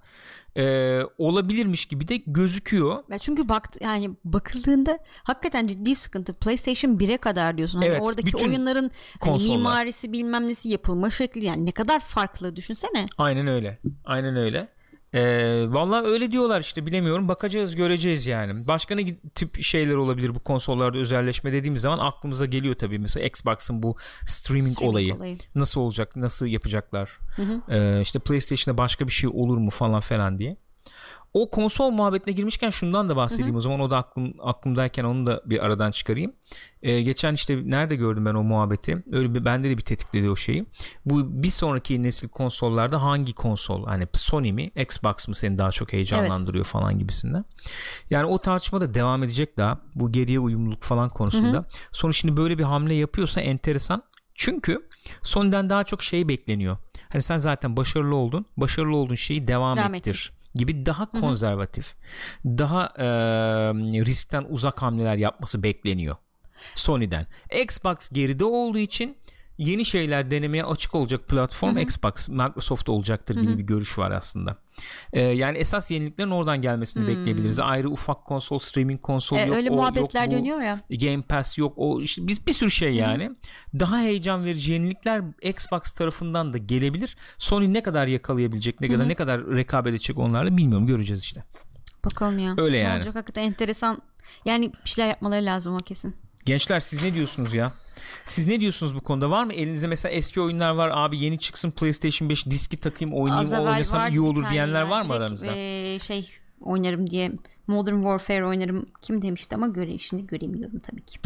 Ee, olabilirmiş gibi de gözüküyor. Ya çünkü bakt yani bakıldığında hakikaten ciddi sıkıntı. PlayStation 1'e kadar diyorsun. Hani Evet, oradaki oyunların hani konsollar. mimarisi bilmem nesi yapılma şekli yani ne kadar farklı düşünsene. Aynen öyle. Aynen öyle. Ee, Valla öyle diyorlar işte bilemiyorum bakacağız göreceğiz yani. Başka ne tip şeyler olabilir bu konsollarda özelleşme dediğimiz zaman aklımıza geliyor tabii. Mesela Xbox'ın bu streaming, Streaming olayı. olayı. nasıl olacak nasıl yapacaklar Ee, işte PlayStation'da başka bir şey olur mu falan falan diye. O konsol muhabbetine girmişken şundan da bahsedeyim o zaman o da aklım, aklımdayken onu da bir aradan çıkarayım. Ee, geçen işte nerede gördüm ben o muhabbeti öyle bir bende de bir tetikledi o şeyi. Bu bir sonraki nesil konsollarda hangi konsol hani Sony mi Xbox mı seni daha çok heyecanlandırıyor falan gibisinden. Yani o tartışma da devam edecek daha bu geriye uyumluluk falan konusunda. Sonra şimdi böyle bir hamle yapıyorsa enteresan. Çünkü Sony'den daha çok şey bekleniyor. Hani sen zaten başarılı oldun. Başarılı olduğun şeyi devam, Devam ettir gibi daha konservatif, daha e, riskten uzak hamleler yapması bekleniyor Sony'den. Xbox geride olduğu için yeni şeyler denemeye açık olacak platform Xbox, Microsoft olacaktır gibi bir görüş var aslında. E, yani esas yeniliklerin oradan gelmesini bekleyebiliriz. Ayrı ufak konsol, streaming konsol E, yok. öyle o, muhabbetler yok bu. dönüyor ya. Game Pass yok o işte biz bir sürü şey yani. Daha heyecan verici yenilikler Xbox tarafından da gelebilir. Sony ne kadar yakalayabilecek, ne kadar ne kadar rekabet edecek onlarla bilmiyorum göreceğiz işte. Bakalım ya. Öyle Ne yani. Olacak hakikaten enteresan. Yani bir şeyler yapmaları lazım o kesin. Gençler siz ne diyorsunuz ya? Siz ne diyorsunuz bu konuda? Var mı elinizde mesela eski oyunlar var abi yeni çıksın PlayStation 5 diski takayım oynayayım evvel oynasam iyi olur diyenler var mı aranızda? e, şey oynarım diye Modern Warfare oynarım kim demişti ama göre şimdi göremiyorum tabii ki.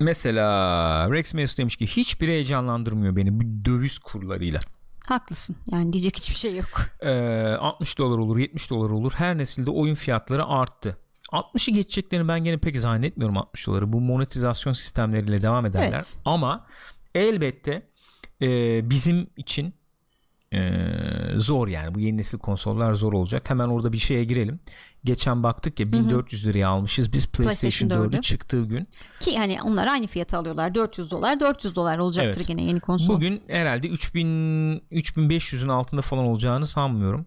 Mesela Rex Meus demiş ki hiçbiri heyecanlandırmıyor beni bu döviz kurlarıyla. Haklısın. Yani diyecek hiçbir şey yok. Ee, 60 dolar olur 70 dolar olur her nesilde oyun fiyatları arttı. 60'ı geçeceklerini ben gene pek zannetmiyorum 60 doları. Bu monetizasyon sistemleriyle devam ederler. Evet. Ama elbette e, bizim için e, zor yani. Bu yeni nesil konsollar zor olacak. Hemen orada bir şeye girelim. Geçen baktık ya 1400 liraya almışız biz PlayStation, PlayStation 4'ü 4'ü. çıktığı gün. Ki hani onlar aynı fiyata alıyorlar. 400 dolar 400 dolar olacaktır Evet. gene yeni konsol. Bugün herhalde 3000 3500'ün altında falan olacağını sanmıyorum.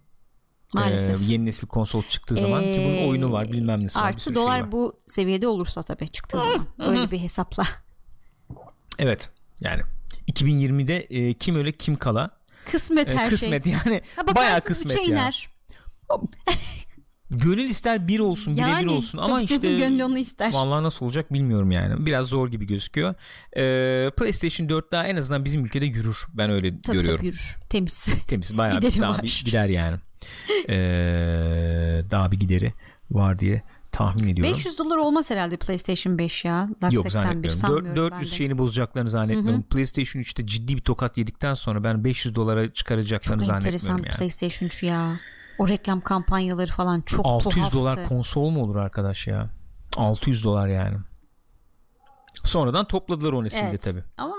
Maalesef. Ee, yeni nesil konsol çıktığı zaman ki bunun Ee, oyunu var bilmem bir Artı şey dolar var. bu seviyede olursa tabii çıktığı zaman. Öyle bir hesapla. Evet yani 2020'de e, kim öyle kim kala Kısmet E, her kısmet şey. yani Ha, bayağı kısmet ya. iner. Gönül ister bir olsun bire bir olsun ama işte gönlü onu ister. vallahi nasıl olacak bilmiyorum yani biraz zor gibi gözüküyor. Ee, PlayStation 4 daha en azından bizim ülkede yürür ben öyle Tabii görüyorum. tabii yürür. Temiz. Temiz bayağı bir, daha bir gider yani. Ee, daha bir gideri var diye tahmin ediyorum. 500 dolar olmaz herhalde PlayStation 5 ya. Dark Yok 81 zannetmiyorum. sanmıyorum Dört- 400 ben de. şeyini bozacaklarını zannetmiyorum. PlayStation 3'te ciddi bir tokat yedikten sonra ben 500 dolara çıkaracaklarını Çok enteresan zannetmiyorum yani. PlayStation 3 ya. O reklam kampanyaları falan çok 600 tuhaftı. dolar konsol mu olur arkadaş ya? 600 dolar yani. Sonradan topladılar o nesilde evet. tabi. Ama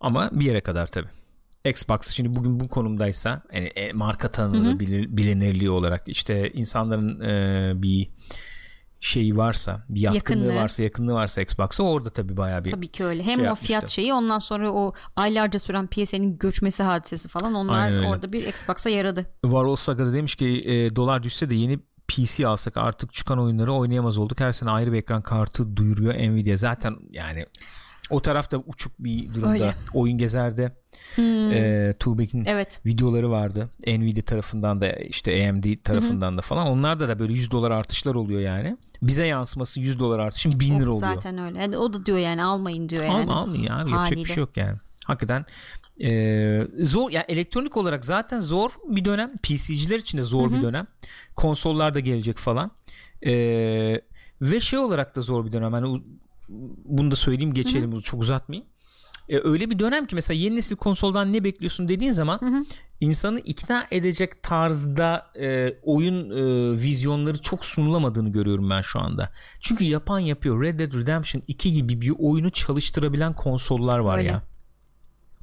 Ama bir yere kadar tabi. Xbox şimdi bugün bu konumdaysa yani e, marka tanınırlığı bilinirliği olarak işte insanların e, bir şeyi varsa bir yatkınlığı Yakınlığı. varsa yakınlığı varsa Xbox'a orada tabi bayağı bir tabii ki öyle. Hem şey o yapmıştı. fiyat şeyi ondan sonra o aylarca süren PSN'in göçmesi hadisesi falan onlar orada bir Xbox'a yaradı. Varol Saga'da demiş ki e, dolar düşse de yeni PC alsak artık çıkan oyunları oynayamaz olduk. Her sene ayrı bir ekran kartı duyuruyor Nvidia. Zaten yani o tarafta uçuk bir durumda. Öyle. Oyun Gezer'de e, Tuğbek'in Evet. videoları vardı. Nvidia tarafından da işte AMD tarafından da falan. Onlarda da böyle 100 dolar artışlar oluyor yani. Bize yansıması 100 dolar artışın 1000 lira oluyor. Zaten öyle. Yani o da diyor yani almayın diyor yani. Alma almayın ya abi, yapacak bir Haliyle. şey yok yani. Hakikaten e, zor ya elektronik olarak zaten zor bir dönem PC'ciler için de zor bir dönem konsollar da gelecek falan E, ve şey olarak da zor bir dönem hani u- bunu da söyleyeyim geçelim çok uzatmayayım E, öyle bir dönem ki mesela yeni nesil konsoldan ne bekliyorsun dediğin zaman insanı ikna edecek tarzda e, oyun e, vizyonları çok sunulamadığını görüyorum ben şu anda. Çünkü yapan yapıyor. Red Dead Redemption 2 gibi bir oyunu çalıştırabilen konsollar var Öyle. ya.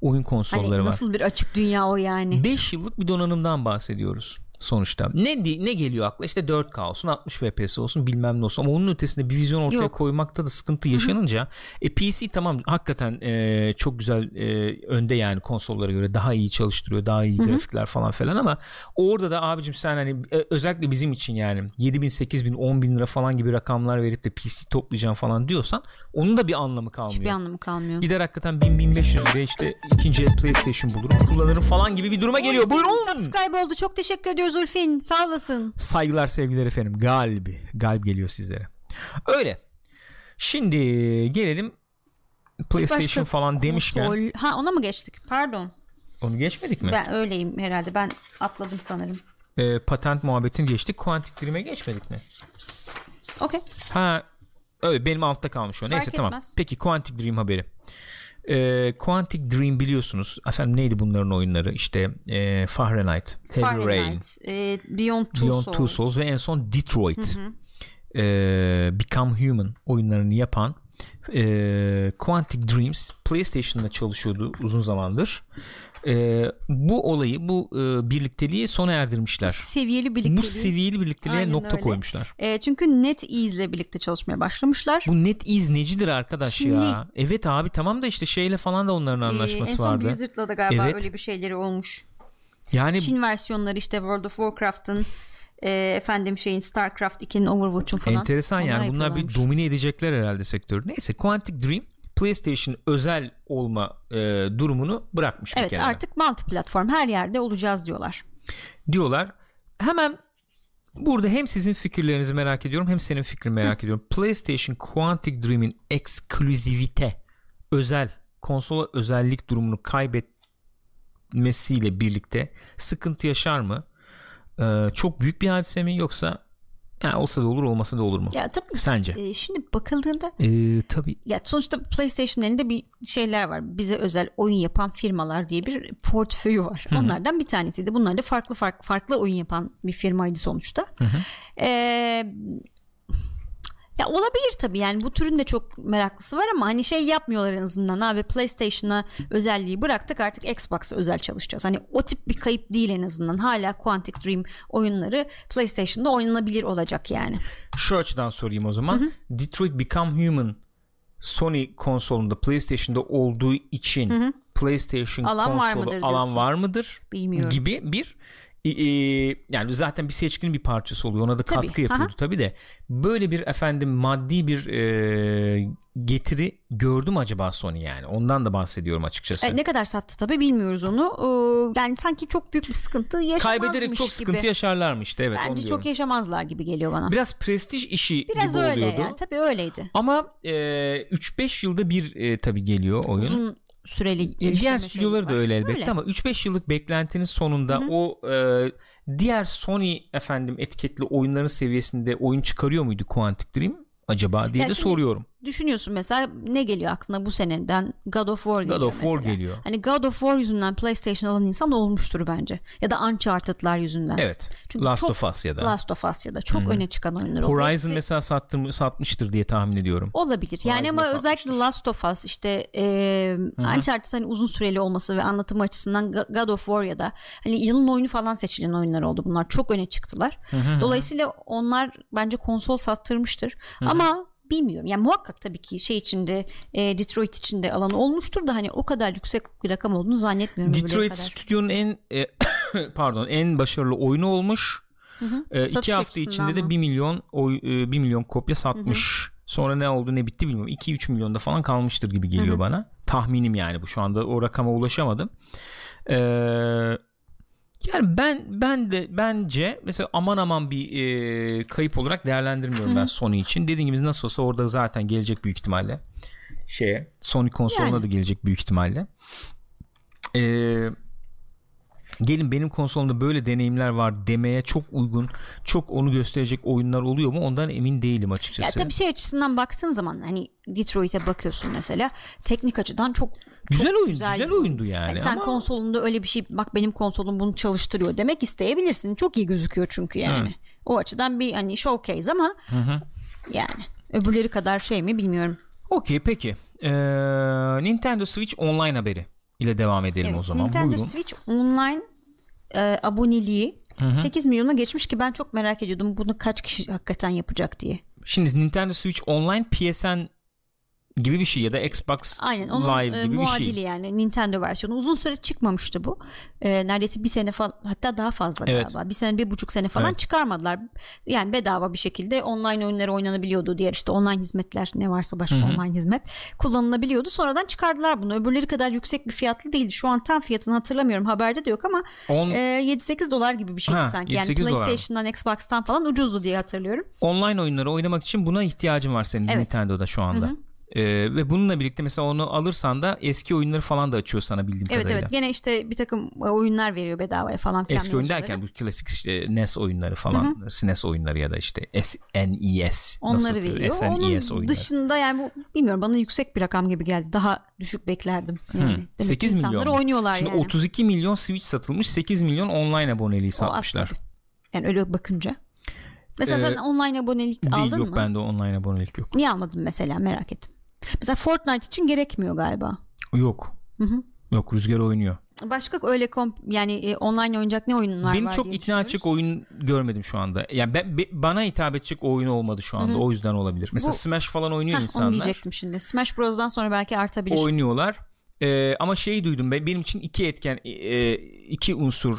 Oyun konsolları Hani var. nasıl bir açık dünya o yani. 5 yıllık bir donanımdan bahsediyoruz sonuçta. Ne ne geliyor akla? İşte 4K olsun, 60 FPS olsun, bilmem ne olsun. Ama onun ötesinde bir vizyon ortaya Yok. koymakta da sıkıntı yaşanınca e, PC tamam hakikaten e, çok güzel e, önde yani konsollara göre daha iyi çalıştırıyor, daha iyi grafikler falan filan ama orada da abicim sen hani e, özellikle bizim için yani 7000, 8000, 10000 lira falan gibi rakamlar verip de PC toplayacağım falan diyorsan onun da bir anlamı kalmıyor. Hiçbir anlamı kalmıyor. Gider hakikaten 1000-1500 liraya işte ikinci el PlayStation bulurum kullanırım falan gibi bir duruma geliyor. Buyurun. Subscribe oldu. Çok teşekkür ediyoruz Ulfin. Sağ olasın. Saygılar sevgiler efendim. Galbi. Galp geliyor sizlere. Öyle. Şimdi gelelim PlayStation Başka falan demişken konsol- Ha ona mı geçtik? Pardon. onu geçmedik mi? Ben öyleyim herhalde. Ben atladım sanırım. Ee, patent muhabbetini geçtik. Quantic Dream'e geçmedik mi? Okey. Ha öyle benim altta kalmış o. Neyse Fark tamam. etmez. Peki Quantic Dream haberi. Ee, Quantic Dream biliyorsunuz. Efendim neydi bunların oyunları? İşte e, Fahrenheit, Heavy Rain, e, Beyond Two Beyond Souls. Two Souls ve en son Detroit. Ee, Become Human oyunlarını yapan e, Quantic Dreams PlayStation'da çalışıyordu uzun zamandır. Ee, bu olayı, bu e, birlikteliği sona erdirmişler. Seviyeli birlikteliği. Bu seviyeli birlikteliğe Aynen nokta öyle. koymuşlar. E, çünkü NetEase'le birlikte çalışmaya başlamışlar. Bu NetEase necidir arkadaş Çinli. ya? Evet abi tamam da işte şeyle falan da onların E, anlaşması en son vardı. Blizzard'la da galiba Evet. öyle bir şeyleri olmuş. Yani Çin versiyonları işte World of Warcraft'ın e, efendim şeyin StarCraft 2'nin Overwatch'un falan. enteresan yani bunlar bir domine edecekler herhalde sektörü. Neyse Quantic Dream PlayStation özel olma e, durumunu bırakmış bir Evet kere. artık multi platform her yerde olacağız diyorlar. diyorlar. Hemen burada hem sizin fikirlerinizi merak ediyorum hem senin fikrini merak ediyorum. PlayStation Quantic Dream'in ekskluzivite özel konsola özellik durumunu kaybetmesiyle birlikte sıkıntı yaşar mı? Ee, çok büyük bir hadise mi yoksa Yani olsa da olur olmasa da olur mu? Ya tabii. Sence? E, şimdi bakıldığında Ee, tabii. ya sonuçta PlayStation elinde bir şeyler var. Bize özel oyun yapan firmalar diye bir portföyü var. Onlardan bir tanesiydi. Bunlar da farklı farklı farklı oyun yapan bir firmaydı sonuçta. Ee, ya olabilir tabii yani bu türün de çok meraklısı var ama hani şey yapmıyorlar en azından abi PlayStation'a özelliği bıraktık artık Xbox'a özel çalışacağız. Hani o tip bir kayıp değil en azından. Hala Quantic Dream oyunları PlayStation'da oynanabilir olacak yani. Şu açıdan sorayım o zaman. Detroit Become Human Sony konsolunda PlayStation'da olduğu için PlayStation Alan var konsolu mıdır alan var mıdır? Bilmiyorum. Gibi bir e, yani zaten bir seçkinin bir parçası oluyor. Ona da Tabii, katkı yapıyordu aha. tabii de. Böyle bir efendim maddi bir e, getiri gördü mü acaba Sony yani? Ondan da bahsediyorum açıkçası. E, ne kadar sattı tabii bilmiyoruz onu. Ee, yani sanki çok büyük bir sıkıntı yaşamazmış Kaybederek çok gibi. sıkıntı yaşarlarmış işte evet Bence çok yaşamazlar gibi geliyor bana. Biraz prestij işi Biraz gibi öyle oluyordu. yani. Tabii öyleydi. Ama e, 3-5 yılda bir e, tabii geliyor oyun. Uzun süreli E, Diğer stüdyoları da var. öyle elbette Öyle. ama 3-5 yıllık beklentinin sonunda o e, diğer Sony efendim etiketli oyunların seviyesinde oyun çıkarıyor muydu Quantic Dream acaba diye Ya de şimdi soruyorum. Düşünüyorsun mesela ne geliyor aklına bu seneden God of War geliyor God of War mesela. geliyor. Hani God of War yüzünden PlayStation alan insan olmuştur bence. Ya da Uncharted'lar yüzünden. Evet. Çünkü Last çok- of Us ya da. Last of Us ya da çok öne çıkan oyunlar. Horizon Hepsi- mesela sattım, satmıştır diye tahmin ediyorum. Olabilir. Yani Horizon'da ama özellikle Last of Us işte e, Uncharted hani uzun süreli olması ve anlatımı açısından Go- God of War ya da hani yılın oyunu falan seçilen oyunlar oldu bunlar. Çok öne çıktılar. Dolayısıyla onlar bence konsol sattırmıştır. Ama bilmiyorum. Yani muhakkak tabii ki şey içinde e, Detroit içinde alan olmuştur da hani o kadar yüksek bir rakam olduğunu zannetmiyorum. Detroit. Stüdyo'nun en e, pardon en başarılı oyunu olmuş. E, iki hafta içinde de mı? 1 milyon oy, 1 milyon kopya satmış. Sonra ne oldu ne bitti bilmiyorum. 2-3 milyonda falan kalmıştır gibi geliyor bana. Tahminim yani bu şu anda o rakama ulaşamadım. Ee, yani ben ben de bence mesela aman aman bir e, kayıp olarak değerlendirmiyorum ben Sony için. Dediğim gibi nasıl olsa orada zaten gelecek büyük ihtimalle. Şeye Sony konsoluna Yani. da gelecek büyük ihtimalle. Ee, gelin benim konsolumda böyle deneyimler var demeye çok uygun çok onu gösterecek oyunlar oluyor mu ondan emin değilim Ya açıkçası. tabii şey açısından baktığın zaman hani Detroit'e bakıyorsun mesela teknik açıdan çok güzel oyun güzel güzel, oyundu yani, Yani sen ama konsolunda öyle bir şey bak benim konsolum bunu çalıştırıyor demek isteyebilirsin. Çok iyi gözüküyor çünkü yani. O açıdan bir hani showcase ama yani öbürleri kadar şey mi bilmiyorum. okey peki Ee, Nintendo Switch online haberi ile devam edelim Evet, o zaman Nintendo buyurun. Switch online e, aboneliği 8 milyona geçmiş ki ben çok merak ediyordum bunu kaç kişi hakikaten yapacak diye. Şimdi Nintendo Switch online PSN gibi bir şey ya da Xbox Aynen onun Live e, gibi bir muadili şey. yani Nintendo versiyonu uzun süre çıkmamıştı bu. E, neredeyse bir sene falan hatta daha fazla Evet. galiba. Bir sene bir buçuk sene falan Evet. çıkarmadılar. Yani bedava bir şekilde online oyunları oynanabiliyordu. Diğer işte online hizmetler ne varsa başka online hizmet kullanılabiliyordu. Sonradan çıkardılar bunu. Öbürleri kadar yüksek bir fiyatlı değildi. Şu an tam fiyatını hatırlamıyorum. Haberde de yok ama On- e, 7-8 dolar gibi bir şeydi Ha, sanki. Yani 7-8 dolar? PlayStation'dan Xbox'tan falan ucuzdu diye hatırlıyorum. online oyunları oynamak için buna ihtiyacın var senin Evet. Nintendo'da şu anda. Ee, ve bununla birlikte mesela onu alırsan da eski oyunları falan da açıyor sana bildiğim Evet kadarıyla. evet gene işte bir takım e, oyunlar veriyor bedavaya falan filan. Eski oyun derken bu klasik işte NES oyunları falan, SNES oyunları ya da işte SNES Onları nasıl veriyor. SNES Onun oyunları. dışında yani bu bilmiyorum bana yüksek bir rakam gibi geldi. Daha düşük beklerdim. Yani. Demek ki 8 milyon. oynuyorlar Şimdi yani. 32 milyon Switch satılmış, 8 milyon online aboneliği satmışlar. Yani öyle bakınca. Mesela Ee, sen online abonelik Değil aldın yok mı? bende online abonelik yok. Niye almadın mesela merak ettim. Mesela Fortnite için gerekmiyor galiba. Yok. Yok Rüzgar oynuyor. Başka öyle komp- yani e, online oynayacak ne oyunlar Benim var çok ikna edecek oyun görmedim şu anda. Yani ben, be- bana hitap edecek oyun olmadı şu anda. O yüzden olabilir. Mesela Bu- Smash falan oynuyor Heh, insanlar. Onu diyecektim şimdi. Smash Bros'dan sonra belki artabilir. oynuyorlar. Ee, ama şeyi duydum ben benim için iki etken e, iki unsur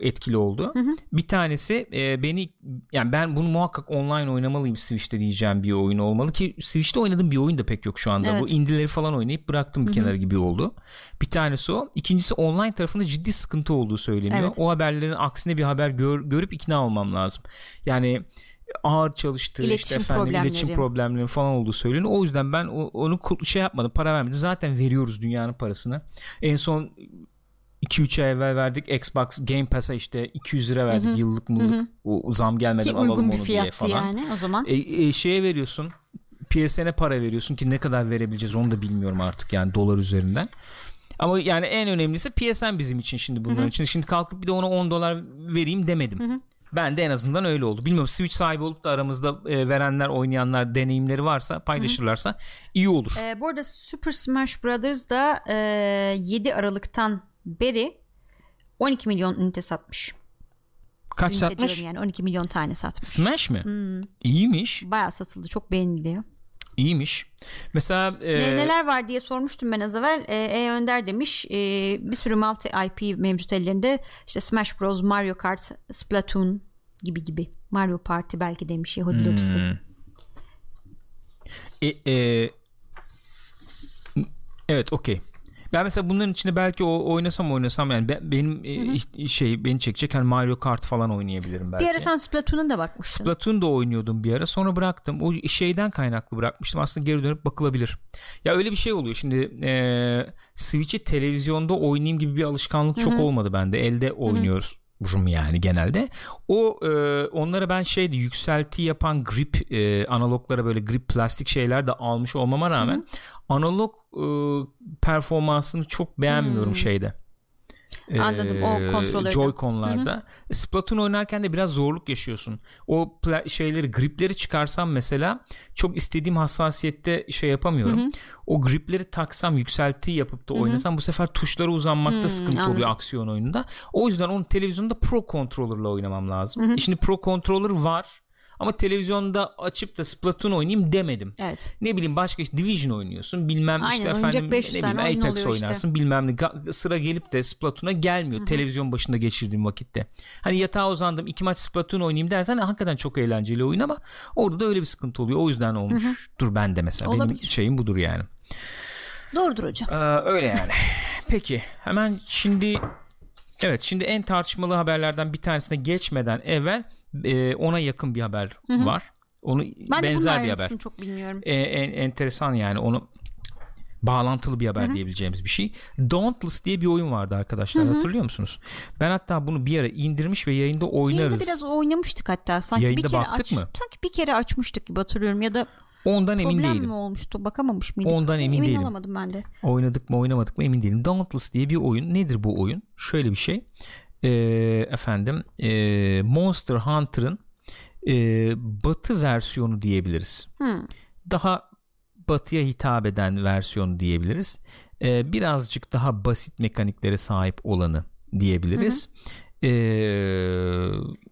e, etkili oldu. Bir tanesi e, beni yani ben bunu muhakkak online oynamalıyım Switch'te diyeceğim bir oyun olmalı ki Switch'te oynadığım bir oyun da pek yok şu anda. Evet. Bu indileri falan oynayıp bıraktım bir kenara gibi oldu. Bir tanesi o. İkincisi online tarafında ciddi sıkıntı olduğu söyleniyor. Evet. O haberlerin aksine bir haber gör- görüp ikna olmam lazım. Yani ağır çalıştığı işte İletişim efendim problemleri. iletişim problemleri falan olduğu söyleniyor. O yüzden ben onu şey yapmadım para vermedim. Zaten veriyoruz dünyanın parasını. En son 2-3 ay evvel verdik Xbox Game Pass'a işte 200 lira verdik Hı-hı. yıllık mı o zam gelmeden Ki alalım onu diye falan. yani o zaman. E, e, şeye veriyorsun PSN'e para veriyorsun ki ne kadar verebileceğiz onu da bilmiyorum artık yani dolar üzerinden. Ama yani en önemlisi PSN bizim için şimdi bunların Hı-hı. için. Şimdi kalkıp bir de ona 10 dolar vereyim demedim. Hı-hı. Ben de en azından öyle oldu. Bilmiyorum Switch sahibi olup da aramızda e, verenler, oynayanlar deneyimleri varsa paylaşırlarsa Hı-hı. iyi olur. E, bu arada Super Smash Brothers da e, 7 Aralık'tan beri 12 milyon ünite satmış. Kaç ünite satmış? Yani 12 milyon tane satmış. Smash mi? Hmm. İyiymiş. Bayağı satıldı. Çok beğeniliyor. İyiymiş. Mesela e... ne, neler var diye sormuştum ben az evvel. E, e Önder demiş. E, bir sürü multi IP mevcut ellerinde. İşte Smash Bros, Mario Kart, Splatoon gibi gibi. Mario Party belki demiş Yahudi hmm. lobisi. E, e, evet okey. Ben mesela bunların içinde belki o oynasam oynasam yani ben, benim hı hı. şey beni çekecek hani Mario Kart falan oynayabilirim belki. Bir ara sen Splatoon'a da bakmışsın. Splatoon'da oynuyordum bir ara sonra bıraktım. O şeyden kaynaklı bırakmıştım. Aslında geri dönüp bakılabilir. Ya öyle bir şey oluyor. Şimdi e, Switch'i televizyonda oynayayım gibi bir alışkanlık hı hı. çok olmadı bende. Elde oynuyoruz. Hı hı rum yani genelde. O e, onlara ben şeydi yükselti yapan grip e, analoglara böyle grip plastik şeyler de almış olmama rağmen analog e, performansını çok beğenmiyorum Hı-hı. şeyde. Anladım o kontrolörde. Joy-Con'larda. Hı-hı. Splatoon oynarken de biraz zorluk yaşıyorsun. O şeyleri gripleri çıkarsam mesela çok istediğim hassasiyette şey yapamıyorum. Hı-hı. O gripleri taksam yükselti yapıp da oynasam Hı-hı. bu sefer tuşlara uzanmakta Hı-hı. sıkıntı Anladım. oluyor aksiyon oyununda. O yüzden onu televizyonda Pro Controller'la oynamam lazım. Hı-hı. E şimdi Pro Controller var ama televizyonda açıp da Splatoon oynayayım demedim. Evet. Ne bileyim başka işte Division oynuyorsun. Bilmem Aynen, işte efendim ne bileyim Apex oynarsın. Işte. Bilmem ne sıra gelip de Splatoon'a gelmiyor Hı-hı. televizyon başında geçirdiğim vakitte. Hani yatağa uzandım iki maç Splatoon oynayayım dersen hakikaten çok eğlenceli oyun ama orada da öyle bir sıkıntı oluyor. O yüzden olmuştur ben de mesela. Olabilir. Benim şeyim budur yani. Doğrudur hocam. Ee, öyle yani. Peki hemen şimdi evet şimdi en tartışmalı haberlerden bir tanesine geçmeden evvel e, ona yakın bir haber Hı-hı. var. Onu ben benzer bir haber. çok bilmiyorum. E, en, enteresan yani onu bağlantılı bir haber Hı-hı. diyebileceğimiz bir şey. Dauntless diye bir oyun vardı arkadaşlar Hı-hı. hatırlıyor musunuz? Ben hatta bunu bir ara indirmiş ve yayında oynarız. Yayında biraz oynamıştık hatta. Sanki yayında bir kere baktık aç, mı? Sanki bir kere açmıştık gibi hatırlıyorum ya da Ondan emin değilim. Problem mi olmuştu? Bakamamış mıydık? Ondan emin, emin değilim. olamadım ben de. Oynadık mı oynamadık mı emin değilim. Dauntless diye bir oyun. Nedir bu oyun? Şöyle bir şey e, efendim e, Monster Hunter'ın e, batı versiyonu diyebiliriz. Hmm. Daha batıya hitap eden versiyonu diyebiliriz. E, birazcık daha basit mekaniklere sahip olanı diyebiliriz. Hı Ee,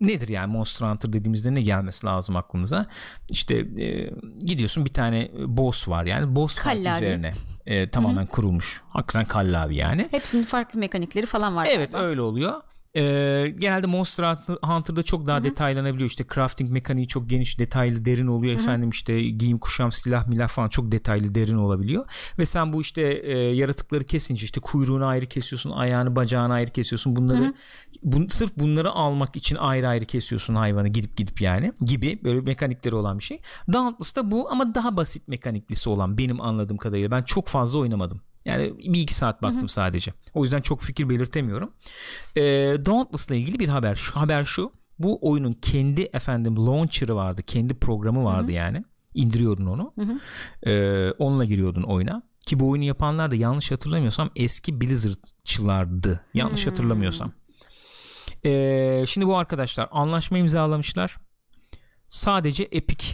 nedir yani Monster Hunter dediğimizde ne gelmesi lazım aklımıza? İşte e, gidiyorsun bir tane boss var yani boss kallavi. üzerine e, tamamen Hı-hı. kurulmuş. Hakikaten kallavi yani. Hepsinin farklı mekanikleri falan var. Evet galiba. öyle oluyor. Ee, genelde Monster Hunter'da çok daha Hı-hı. detaylanabiliyor. İşte crafting mekaniği çok geniş, detaylı, derin oluyor. Hı-hı. Efendim işte giyim, kuşam, silah, milah falan çok detaylı, derin olabiliyor. Ve sen bu işte e, yaratıkları kesince işte kuyruğunu ayrı kesiyorsun, ayağını, bacağını ayrı kesiyorsun. Bunları bu, sırf bunları almak için ayrı ayrı kesiyorsun hayvanı gidip gidip yani gibi böyle mekanikleri olan bir şey. Dauntless da bu ama daha basit mekaniklisi olan benim anladığım kadarıyla. Ben çok fazla oynamadım. Yani bir iki saat baktım Hı-hı. sadece. O yüzden çok fikir belirtemiyorum. E, Dauntless'la ilgili bir haber. Şu haber şu. Bu oyunun kendi efendim launcher'ı vardı. Kendi programı vardı Hı-hı. yani. İndiriyordun onu. E, onunla giriyordun oyuna. Ki bu oyunu yapanlar da yanlış hatırlamıyorsam eski Blizzard'çılardı. Yanlış hmm. hatırlamıyorsam. Ee, şimdi bu arkadaşlar anlaşma imzalamışlar. Sadece Epic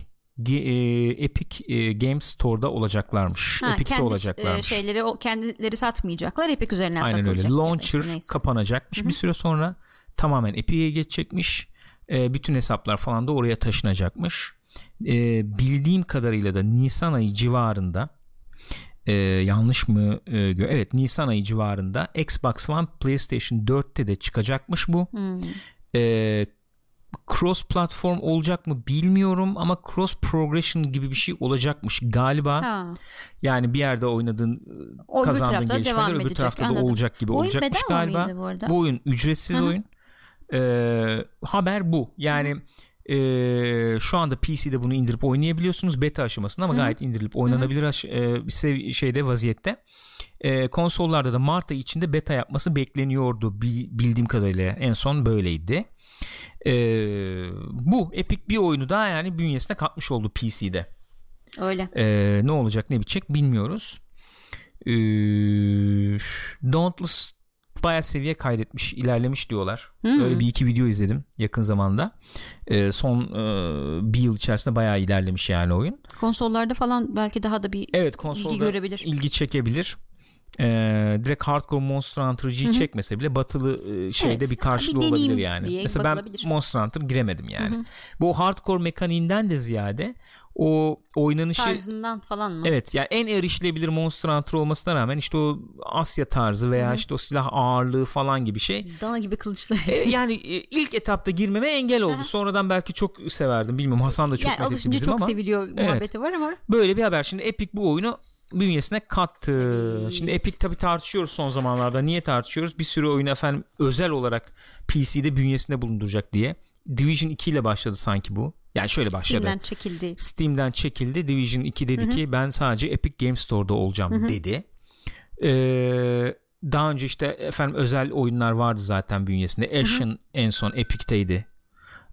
Epic e, Games Store'da olacaklarmış. Ha, Epic'te kendi olacaklarmış. E, şeyleri kendileri satmayacaklar. Epic üzerinden Aynen satılacak. öyle. Launcher işte, kapanacakmış Hı-hı. bir süre sonra. Tamamen Epic'e geçecekmiş. E, bütün hesaplar falan da oraya taşınacakmış. E, bildiğim kadarıyla da Nisan ayı civarında e, yanlış mı e, evet Nisan ayı civarında Xbox One PlayStation 4'te de çıkacakmış bu. Hmm. E, cross platform olacak mı bilmiyorum ama cross progression gibi bir şey olacakmış galiba. Ha. Yani bir yerde oynadığın o kazandığın gelişmeler öbür tarafta anladım. da olacak gibi oyun olacakmış galiba. Bu, bu oyun ücretsiz Hı-hı. oyun. Ee, haber bu. Yani Ee, şu anda PC'de bunu indirip oynayabiliyorsunuz beta aşamasında ama Hı-hı. gayet indirilip oynanabilir aş- e, şeyde vaziyette. E, konsollarda da Mart ayı içinde beta yapması bekleniyordu bildiğim kadarıyla en son böyleydi. E, bu Epic bir oyunu daha yani bünyesine katmış oldu PC'de. Öyle. E, ne olacak ne bitecek bilmiyoruz. E, Dauntless bayağı seviye kaydetmiş, ilerlemiş diyorlar. Hmm. Öyle bir iki video izledim yakın zamanda. E, son e, bir yıl içerisinde bayağı ilerlemiş yani oyun. Konsollarda falan belki daha da bir evet, konsolda ilgi görebilir. ilgi çekebilir. E, direkt hardcore Monster Hunter'cıyı çekmese bile batılı e, şeyde evet, bir karşılığı bir olabilir yani. Mesela ben Monster Hunter giremedim yani. Hı-hı. Bu hardcore mekaniğinden de ziyade o oynanışı tarzından falan mı? Evet yani en erişilebilir Monster Hunter olmasına rağmen işte o Asya tarzı veya Hı. işte o silah ağırlığı falan gibi şey. Dana gibi kılıçlar. E, yani e, ilk etapta girmeme engel oldu. Sonradan belki çok severdim. Bilmiyorum Hasan da çok yani alışınca çok ama. seviliyor muhabbeti evet. var ama. Böyle bir haber. Şimdi Epic bu oyunu bünyesine kattı. Şimdi Epic tabi tartışıyoruz son zamanlarda. Niye tartışıyoruz? Bir sürü oyunu efendim özel olarak PC'de bünyesinde bulunduracak diye. Division 2 ile başladı sanki bu. Yani şöyle başladı. Steam'den çekildi. Steam'den çekildi. Division 2 dedi Hı-hı. ki ben sadece Epic Game Store'da olacağım Hı-hı. dedi. Ee, daha önce işte efendim özel oyunlar vardı zaten bünyesinde. Ashen en son Epic'teydi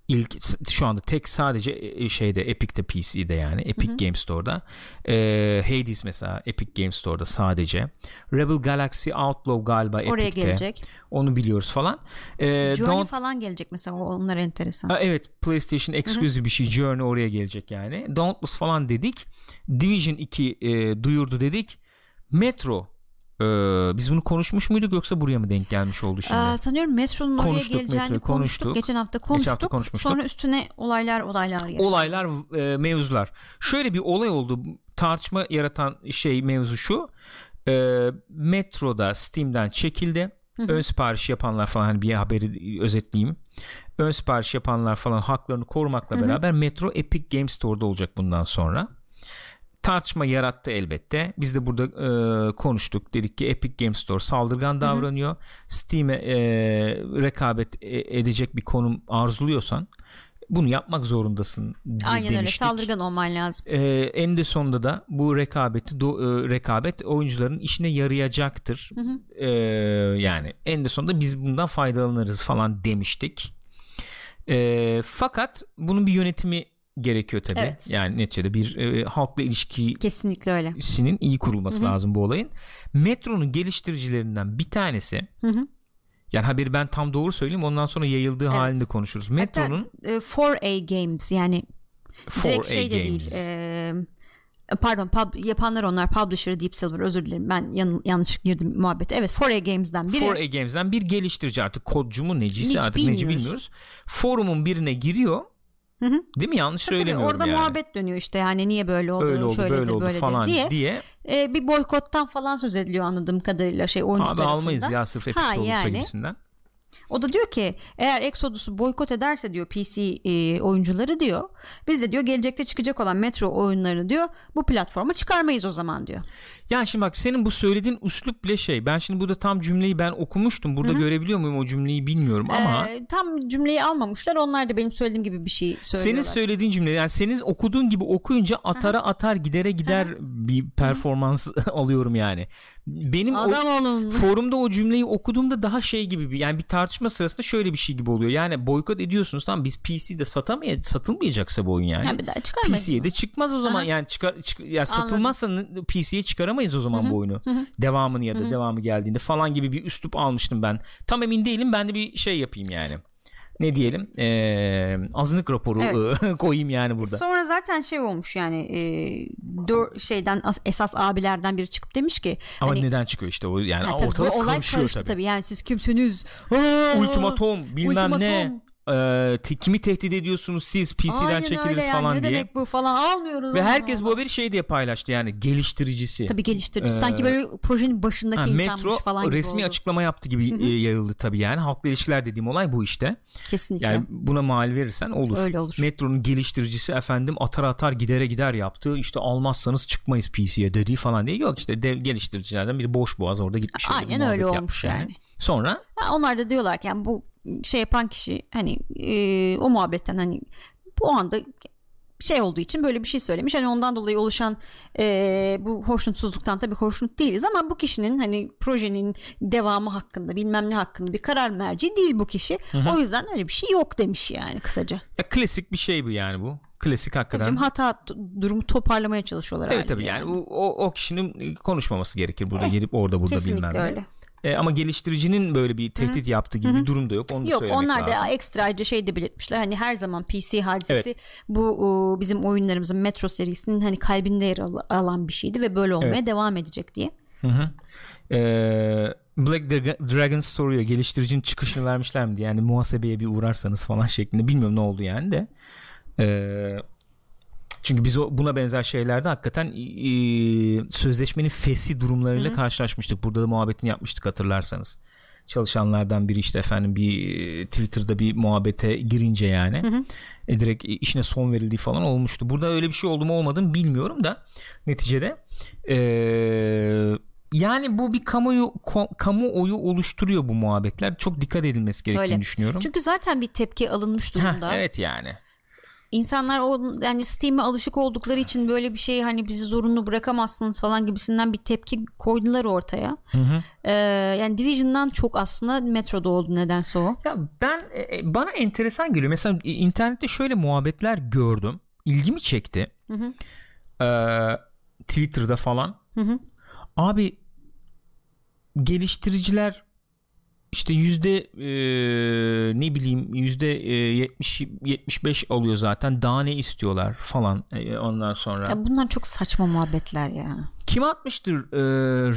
ilk şu anda tek sadece e, e, şeyde Epic'te PC'de yani Epic Hı-hı. Game Store'da. Ee, Hades mesela Epic Game Store'da sadece. Rebel Galaxy Outlaw galiba Oraya Epic'te. gelecek. onu biliyoruz falan. Ee, Journey Don't... falan gelecek mesela onlar enteresan. Ha, evet PlayStation exclusive bir şey Journey oraya gelecek yani. Dauntless falan dedik. Division 2 e, duyurdu dedik. Metro ee, biz bunu konuşmuş muyduk yoksa buraya mı denk gelmiş oldu şimdi? Ee, sanıyorum Metro'nun oraya geleceğini konuştuk. konuştuk. Geçen hafta konuştuk. Geçen hafta konuşmuştuk. Sonra üstüne olaylar olaylar yaşandı. Olaylar e, mevzular. Şöyle bir olay oldu. Tartışma yaratan şey mevzu şu. E, Metro'da Steam'den çekildi. Hı-hı. Ön sipariş yapanlar falan hani bir haberi özetleyeyim. Ön sipariş yapanlar falan haklarını korumakla Hı-hı. beraber Metro Epic Game Store'da olacak bundan sonra tartışma yarattı elbette. Biz de burada e, konuştuk. Dedik ki Epic Game Store saldırgan davranıyor. Steam'e e, rekabet e, edecek bir konum arzuluyorsan bunu yapmak zorundasın Aynen demiştik. öyle saldırgan olman lazım. Ee, en de sonunda da bu rekabeti do, e, rekabet oyuncuların işine yarayacaktır. Hı hı. Ee, yani en de sonunda biz bundan faydalanırız falan demiştik. Ee, fakat bunun bir yönetimi gerekiyor tabii. Evet. Yani neticede bir e, halkla ilişki kesinlikle öyle. Sinin iyi kurulması Hı-hı. lazım bu olayın. Metro'nun geliştiricilerinden bir tanesi Hı-hı. Yani haberi ben tam doğru söyleyeyim ondan sonra yayıldığı evet. halinde konuşuruz. Metro'nun e, 4A Games yani 4A şey de Games. değil. E, pardon pub, yapanlar onlar publisher Deep Silver özür dilerim ben yan, yanlış girdim muhabbete evet 4A Games'den biri 4A Games'den bir geliştirici artık kodcu mu necisi Hiç artık bilmiyoruz. neci bilmiyoruz forumun birine giriyor Hı hı. Değil mi? Yanlış tabii, söylemiyorum orada yani. muhabbet dönüyor işte yani niye böyle oldu, öyle oldu şöyle böyle oldu böyle falan diye. diye. E, bir boykottan falan söz ediliyor anladığım kadarıyla şey oyuncu Abi tarafından. almayız ya sırf Epic olursa yani. gibisinden. O da diyor ki eğer Exodus'u boykot ederse diyor PC e, oyuncuları diyor. Biz de diyor gelecekte çıkacak olan Metro oyunlarını diyor bu platforma çıkarmayız o zaman diyor. Yani şimdi bak senin bu söylediğin üslup bile şey. Ben şimdi burada tam cümleyi ben okumuştum. Burada Hı-hı. görebiliyor muyum o cümleyi bilmiyorum ama. Ee, tam cümleyi almamışlar. Onlar da benim söylediğim gibi bir şey söylüyorlar. Senin söylediğin cümle yani senin okuduğun gibi okuyunca atara Hı-hı. atar gidere gider Hı-hı. bir performans alıyorum yani. Benim Adam o, olun. forumda o cümleyi okuduğumda daha şey gibi bir yani bir tartışma sırasında şöyle bir şey gibi oluyor. Yani boykot ediyorsunuz tamam biz PC'de satamay satılmayacaksa bu oyun yani. yani PC'ye de çıkmaz o zaman Aha. yani çıkar çık, ya satılmazsa PC'ye çıkaramayız o zaman Hı-hı. bu oyunu. Hı-hı. Devamını ya da Hı-hı. devamı geldiğinde falan gibi bir üslup almıştım ben. Tam emin değilim ben de bir şey yapayım yani ne diyelim e, azınlık raporu evet. koyayım yani burada. Sonra zaten şey olmuş yani e, dör, şeyden esas abilerden biri çıkıp demiş ki ama hani, neden çıkıyor işte o yani ha, tabii, ortalık olay karışıyor tabii. tabii. Yani siz kimsiniz? Ultimatom bilmem ultimatom. ne e, kimi tehdit ediyorsunuz siz PC'den Aynen çekiliriz yani. falan ne diye. Ne demek bu falan almıyoruz. Ve herkes bu haberi şey diye paylaştı yani geliştiricisi. Tabii geliştiricisi. Ee, Sanki böyle projenin başındaki ha, insanmış Metro falan gibi resmi oldu. açıklama yaptı gibi Hı-hı. yayıldı tabii yani. Halkla ilişkiler dediğim olay bu işte. Kesinlikle. Yani buna mal verirsen olur. Öyle olur. Metronun geliştiricisi efendim atar atar gidere gider yaptı. İşte almazsanız çıkmayız PC'ye dediği falan diye. Yok işte dev geliştiricilerden biri boş boğaz orada gitmiş. Aynen öyle olmuş yani. yani. Sonra? Ha, onlar da diyorlar ki yani bu şey yapan kişi hani e, o muhabbetten hani bu anda şey olduğu için böyle bir şey söylemiş. Hani ondan dolayı oluşan e, bu hoşnutsuzluktan tabii hoşnut değiliz ama bu kişinin hani projenin devamı hakkında bilmem ne hakkında bir karar merci değil bu kişi. Hı-hı. O yüzden öyle bir şey yok demiş yani kısaca. Ya klasik bir şey bu yani bu. Klasik hakikaten. Tabii hata durumu toparlamaya çalışıyorlar. Evet tabii yani, yani. O, o kişinin konuşmaması gerekir burada gelip orada burada Kesinlikle bilmem ne. öyle. E, ama geliştiricinin böyle bir tehdit Hı-hı. yaptığı gibi Hı-hı. bir durum da yok. Onu da yok söylemek onlar da lazım. ekstraca şey de belirtmişler. Hani her zaman PC hadisesi evet. bu o, bizim oyunlarımızın Metro serisinin hani kalbinde yer al- alan bir şeydi ve böyle olmaya evet. devam edecek diye. Hı hı. Ee, Black Dragon soruyor geliştiricinin çıkışını vermişler mi diye yani muhasebeye bir uğrarsanız falan şeklinde bilmiyorum ne oldu yani de ee, çünkü biz o, buna benzer şeylerde hakikaten e, sözleşmenin fesi durumlarıyla Hı-hı. karşılaşmıştık. Burada da muhabbetini yapmıştık hatırlarsanız. Çalışanlardan biri işte efendim bir Twitter'da bir muhabbete girince yani hı hı. E, direkt işine son verildiği falan olmuştu. Burada öyle bir şey oldu mu olmadı mı bilmiyorum da neticede e, yani bu bir kamuoyu kamuoyu oluşturuyor bu muhabbetler. Çok dikkat edilmesi gerektiğini öyle. düşünüyorum. Çünkü zaten bir tepki alınmış durumda. Heh, evet yani. İnsanlar o yani Steam'e alışık oldukları için böyle bir şey hani bizi zorunlu bırakamazsınız falan gibisinden bir tepki koydular ortaya. Hı hı. Ee, yani Division'dan çok aslında Metro'da oldu nedense o. Ya ben e, e, bana enteresan geliyor. Mesela internette şöyle muhabbetler gördüm. İlgimi çekti. Hı hı. Ee, Twitter'da falan. Hı hı. Abi geliştiriciler işte yüzde e, ne bileyim yüzde yetmiş yetmiş beş alıyor zaten daha ne istiyorlar falan e, ondan sonra. Ya bunlar çok saçma muhabbetler ya. Kim atmıştır? E,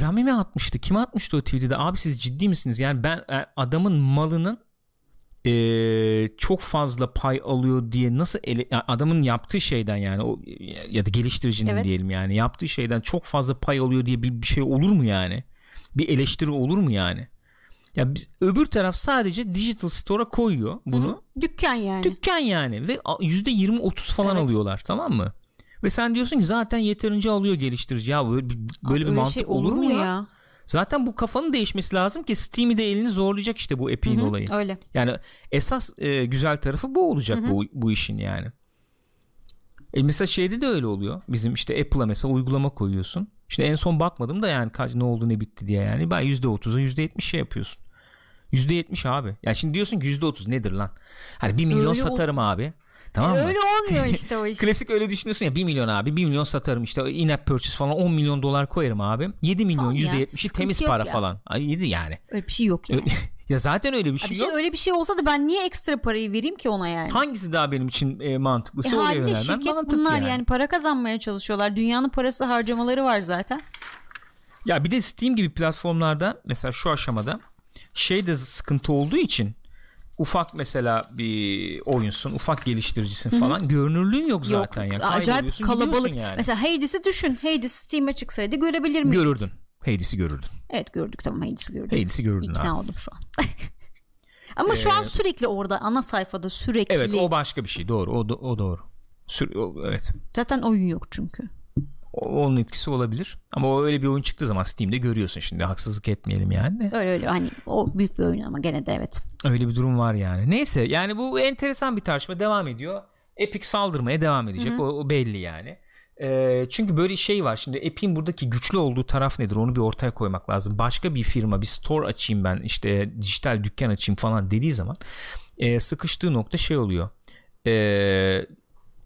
Rami mi atmıştı? Kim atmıştı o tweet'i de? Abi siz ciddi misiniz? Yani ben e, adamın malının e, çok fazla pay alıyor diye nasıl ele, adamın yaptığı şeyden yani o ya da geliştiricinin evet. diyelim yani yaptığı şeyden çok fazla pay alıyor diye bir, bir şey olur mu yani? Bir eleştiri olur mu yani? Ya biz, öbür taraf sadece digital store'a koyuyor bunu. Hı-hı. Dükkan yani. Dükkan yani ve %20-30 falan evet. alıyorlar tamam mı? Ve sen diyorsun ki zaten yeterince alıyor geliştirici. Ya böyle böyle Aa, bir mantık şey olur mu ya? ya? Zaten bu kafanın değişmesi lazım ki Steam'i de elini zorlayacak işte bu Epic'in olayı. Öyle. Yani esas e, güzel tarafı bu olacak Hı-hı. bu bu işin yani. E mesela şeyde de öyle oluyor. Bizim işte Apple'a mesela uygulama koyuyorsun. İşte en son bakmadım da yani kaç ne oldu ne bitti diye yani. Ben %30'a %70 şey yapıyorsun. %70 abi. Ya şimdi diyorsun ki %30 nedir lan? Hani 1 milyon öyle satarım ol- abi. Tamam mı? Öyle olmuyor işte o iş. Klasik öyle düşünüyorsun ya 1 milyon abi 1 milyon satarım işte in-app purchase falan 10 milyon dolar koyarım abi. 7 milyon tamam %70'i temiz para ya. falan. Ay 7 yani. Öyle bir şey yok yani. ya zaten öyle bir şey, bir şey yok. Öyle bir şey olsa da ben niye ekstra parayı vereyim ki ona yani? Hangisi daha benim için e, e, oraya yönelmem şirket bunlar yani. yani para kazanmaya çalışıyorlar. Dünyanın parası harcamaları var zaten. Ya bir de Steam gibi platformlarda mesela şu aşamada şey de sıkıntı olduğu için ufak mesela bir oyunsun, ufak geliştiricisin falan Hı-hı. görünürlüğün yok zaten yok, yani. Acayip kalabalık. Yani. Mesela Hades'i düşün. Hades Steam'e çıksaydı görebilir miydin? Görürdün. Hades'i görürdün. Evet gördük tamam Hades'i gördük. Hades'i görürdün İkna abi. oldum şu an. Ama ee, şu an sürekli orada ana sayfada sürekli. Evet o başka bir şey doğru o, o doğru. Sür, o, evet. Zaten oyun yok çünkü onun etkisi olabilir. Ama o öyle bir oyun çıktığı zaman Steam'de görüyorsun şimdi haksızlık etmeyelim yani de. Öyle öyle hani o büyük bir oyun ama gene de evet. Öyle bir durum var yani. Neyse yani bu enteresan bir tartışma devam ediyor. Epic saldırmaya devam edecek o, o belli yani. E, çünkü böyle şey var şimdi Epic'in buradaki güçlü olduğu taraf nedir onu bir ortaya koymak lazım. Başka bir firma bir store açayım ben işte dijital dükkan açayım falan dediği zaman e, sıkıştığı nokta şey oluyor. Eee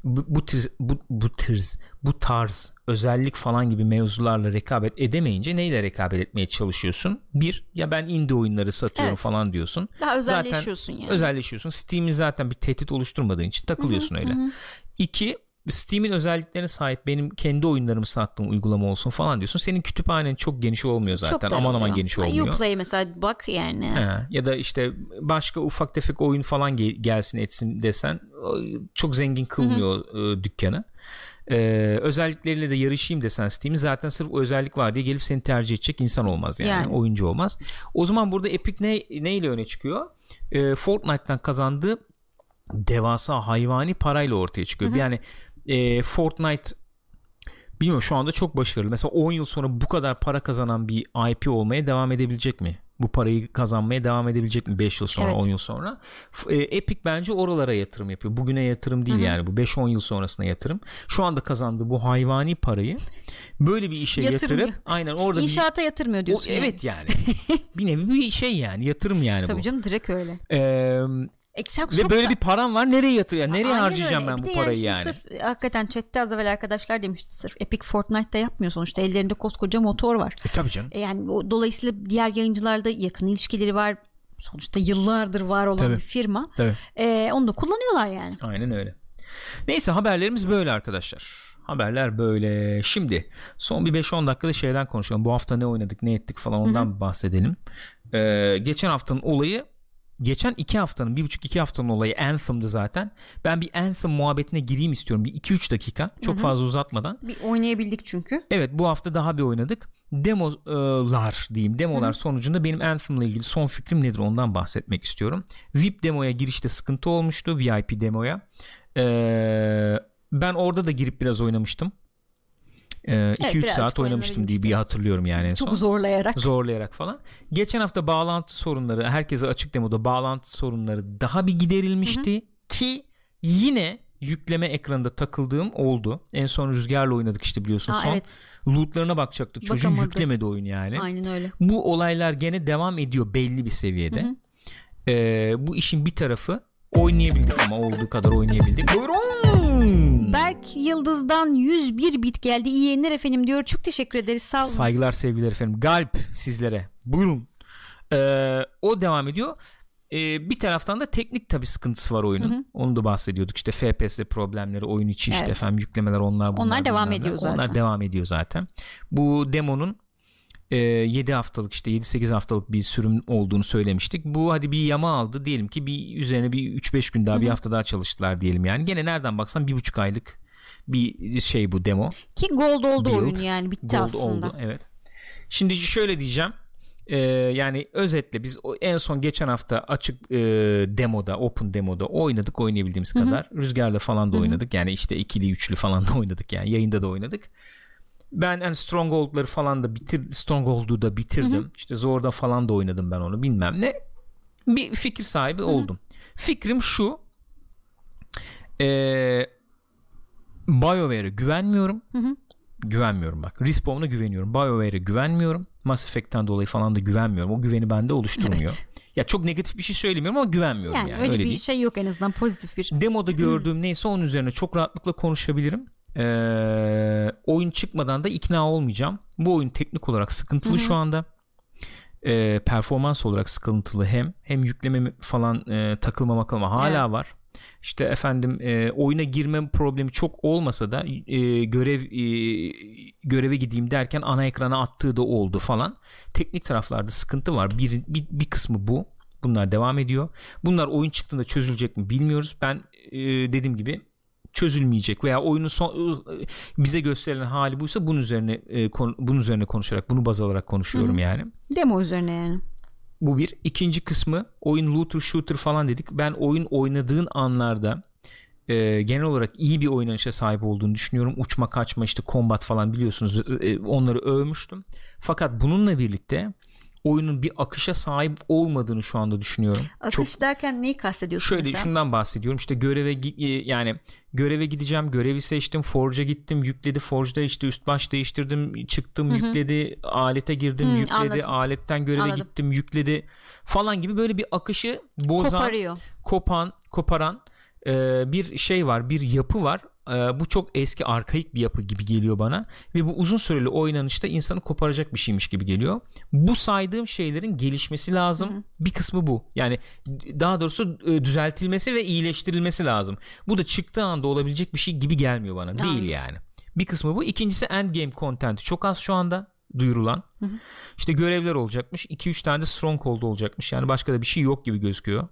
bu, bu, bu, bu tırz, bu tarz özellik falan gibi mevzularla rekabet edemeyince neyle rekabet etmeye çalışıyorsun? Bir ya ben indie oyunları satıyorum evet. falan diyorsun. Daha özelleşiyorsun zaten, yani. Özelleşiyorsun. Steam'in zaten bir tehdit oluşturmadığın için takılıyorsun hı hı, öyle. Hı. İki Steam'in özelliklerine sahip benim kendi oyunlarımı sattığım uygulama olsun falan diyorsun. Senin kütüphanen çok geniş olmuyor zaten. Çok aman aman geniş olmuyor. Uplay mesela bak yani. Ha, ya da işte başka ufak tefek oyun falan gel- gelsin etsin desen çok zengin kılmıyor Hı-hı. E, dükkanı. Ee, özellikleriyle de yarışayım desen Steam'in zaten sırf o özellik var diye gelip seni tercih edecek insan olmaz yani, yani. oyuncu olmaz. O zaman burada Epic ne neyle öne çıkıyor? Ee, Fortnite'tan kazandığı devasa hayvani parayla ortaya çıkıyor. Hı hı. Yani e, Fortnite bilmiyorum şu anda çok başarılı. Mesela 10 yıl sonra bu kadar para kazanan bir IP olmaya devam edebilecek mi? Bu parayı kazanmaya devam edebilecek mi 5 yıl sonra Evet. 10 yıl sonra? E, Epic bence oralara yatırım yapıyor. Bugüne yatırım değil yani bu 5-10 yıl sonrasına yatırım. Şu anda kazandığı bu hayvani parayı böyle bir işe Yatırmıyor. yatırıp aynen orada bir İnşaata yatırmıyor o, diyorsun. yani. evet yani. bir nevi bir şey yani yatırım yani Tabii bu. canım direkt öyle. Ee, E, ve böyle bir param var nereye yatırıyor? Nereye Aynen harcayacağım öyle. ben Bir bu parayı yani? Sırf, e, hakikaten chatte az evvel arkadaşlar demişti sırf Epic Fortnite'da yapmıyor sonuçta ellerinde koskoca motor var. E, tabii canım. E, yani o, dolayısıyla diğer yayıncılarda yakın ilişkileri var. Sonuçta yıllardır var olan Tabii. bir firma. Tabii. E, onu da kullanıyorlar yani. Aynen öyle. Neyse haberlerimiz böyle arkadaşlar. Haberler böyle. Şimdi son bir 5-10 dakikada şeyden konuşalım. Bu hafta ne oynadık ne ettik falan ondan bahsedelim. Ee, geçen haftanın olayı geçen iki haftanın bir buçuk iki haftanın olayı Anthem'dı zaten. Ben bir Anthem muhabbetine gireyim istiyorum. Bir 2-3 dakika. Çok fazla uzatmadan. Bir oynayabildik çünkü. Evet bu hafta daha bir oynadık. Demolar diyeyim. Demolar sonucunda benim Anthem'la ilgili son fikrim nedir ondan bahsetmek istiyorum. VIP demoya girişte sıkıntı olmuştu. VIP demoya. Ee, ben orada da girip biraz oynamıştım. 2-3 birazcık saat oynamıştım diye bir oynanabilmişti. hatırlıyorum yani en son Çok zorlayarak. zorlayarak falan. Geçen hafta bağlantı sorunları herkese açık demoda bağlantı sorunları daha bir giderilmişti ki yine yükleme ekranında takıldığım oldu. En son Rüzgar'la oynadık işte biliyorsun Aa, son. evet. Lootlarına bakacaktık. Çocuğun Bakamadı. yüklemedi oyun yani. Aynen öyle. Bu olaylar gene devam ediyor belli bir seviyede. Ee, bu işin bir tarafı oynayabildik ama olduğu kadar oynayabildik. Buyurun. Berk Yıldız'dan 101 bit geldi. İyi yayınlar efendim diyor. Çok teşekkür ederiz. Sağ olun. Saygılar sevgiler efendim. Galp sizlere. Buyurun. Ee, o devam ediyor. Ee, bir taraftan da teknik tabi sıkıntısı var oyunun. Onu da bahsediyorduk. İşte FPS problemleri, oyun içi işte Evet. efendim yüklemeler onlar bunlar. Onlar devam ne. ediyor zaten. Onlar devam ediyor zaten. Bu demonun e, 7 haftalık işte 7-8 haftalık bir sürüm olduğunu söylemiştik. Bu hadi bir yama aldı diyelim ki bir üzerine bir 3-5 gün daha bir hafta daha çalıştılar diyelim yani. Gene nereden baksan bir buçuk aylık bir şey bu demo. Ki gold oldu Build, oyun yani bitti Gold aslında. oldu evet. Şimdi şöyle diyeceğim. Ee, yani özetle biz en son geçen hafta açık e, demoda open demoda oynadık oynayabildiğimiz kadar rüzgarla falan da oynadık yani işte ikili üçlü falan da oynadık yani yayında da oynadık ben en Stronghold'ları falan da bitir Stronghold'u da bitirdim işte Zorda falan da oynadım ben onu bilmem ne bir fikir sahibi oldum fikrim şu eee BioWare'e güvenmiyorum güvenmiyorum bak. Respawn'a güveniyorum. BioWare'e güvenmiyorum. Mass Effect'ten dolayı falan da güvenmiyorum. O güveni bende oluşturmuyor. Evet. Ya çok negatif bir şey söylemiyorum ama güvenmiyorum Yani, yani. öyle, Öyle, bir değil. şey yok en azından pozitif bir. Demoda gördüğüm neyse onun üzerine çok rahatlıkla konuşabilirim. Ee, oyun çıkmadan da ikna olmayacağım. Bu oyun teknik olarak sıkıntılı şu anda. Ee, performans olarak sıkıntılı hem hem yükleme falan e, takılma makılma hala Evet. var. İşte efendim e, oyuna girme problemi çok olmasa da e, görev e, göreve gideyim derken ana ekrana attığı da oldu falan. Teknik taraflarda sıkıntı var. Bir, bir, bir kısmı bu. Bunlar devam ediyor. Bunlar oyun çıktığında çözülecek mi bilmiyoruz. Ben e, dediğim gibi çözülmeyecek veya oyunun son e, bize gösterilen hali buysa bunun üzerine e, konu- bunun üzerine konuşarak bunu baz alarak konuşuyorum yani. Demo üzerine yani. Bu bir. İkinci kısmı oyun looter shooter falan dedik. Ben oyun oynadığın anlarda e, genel olarak iyi bir oynanışa sahip olduğunu düşünüyorum. Uçma kaçma işte combat falan biliyorsunuz e, onları övmüştüm. Fakat bununla birlikte oyunun bir akışa sahip olmadığını şu anda düşünüyorum. Akış Çok derken neyi kastediyorsun Şöyle mesela? şundan bahsediyorum işte göreve e, yani göreve gideceğim görevi seçtim Forge'a gittim yükledi Forge'da işte üst baş değiştirdim çıktım yükledi alete girdim Hı, yükledi anladım. aletten göreve Anladım. gittim yükledi falan gibi böyle bir akışı bozan Koparıyor. kopan koparan e, bir şey var bir yapı var E, bu çok eski arkaik bir yapı gibi geliyor bana ve bu uzun süreli oynanışta insanı koparacak bir şeymiş gibi geliyor. Bu saydığım şeylerin gelişmesi lazım. Bir kısmı bu. Yani daha doğrusu e, düzeltilmesi ve iyileştirilmesi lazım. Bu da çıktığı anda olabilecek bir şey gibi gelmiyor bana. Değil yani. Bir kısmı bu. İkincisi endgame content. Çok az şu anda duyurulan. İşte görevler olacakmış. 2-3 tane de stronghold olacakmış. Yani başka da bir şey yok gibi gözüküyor.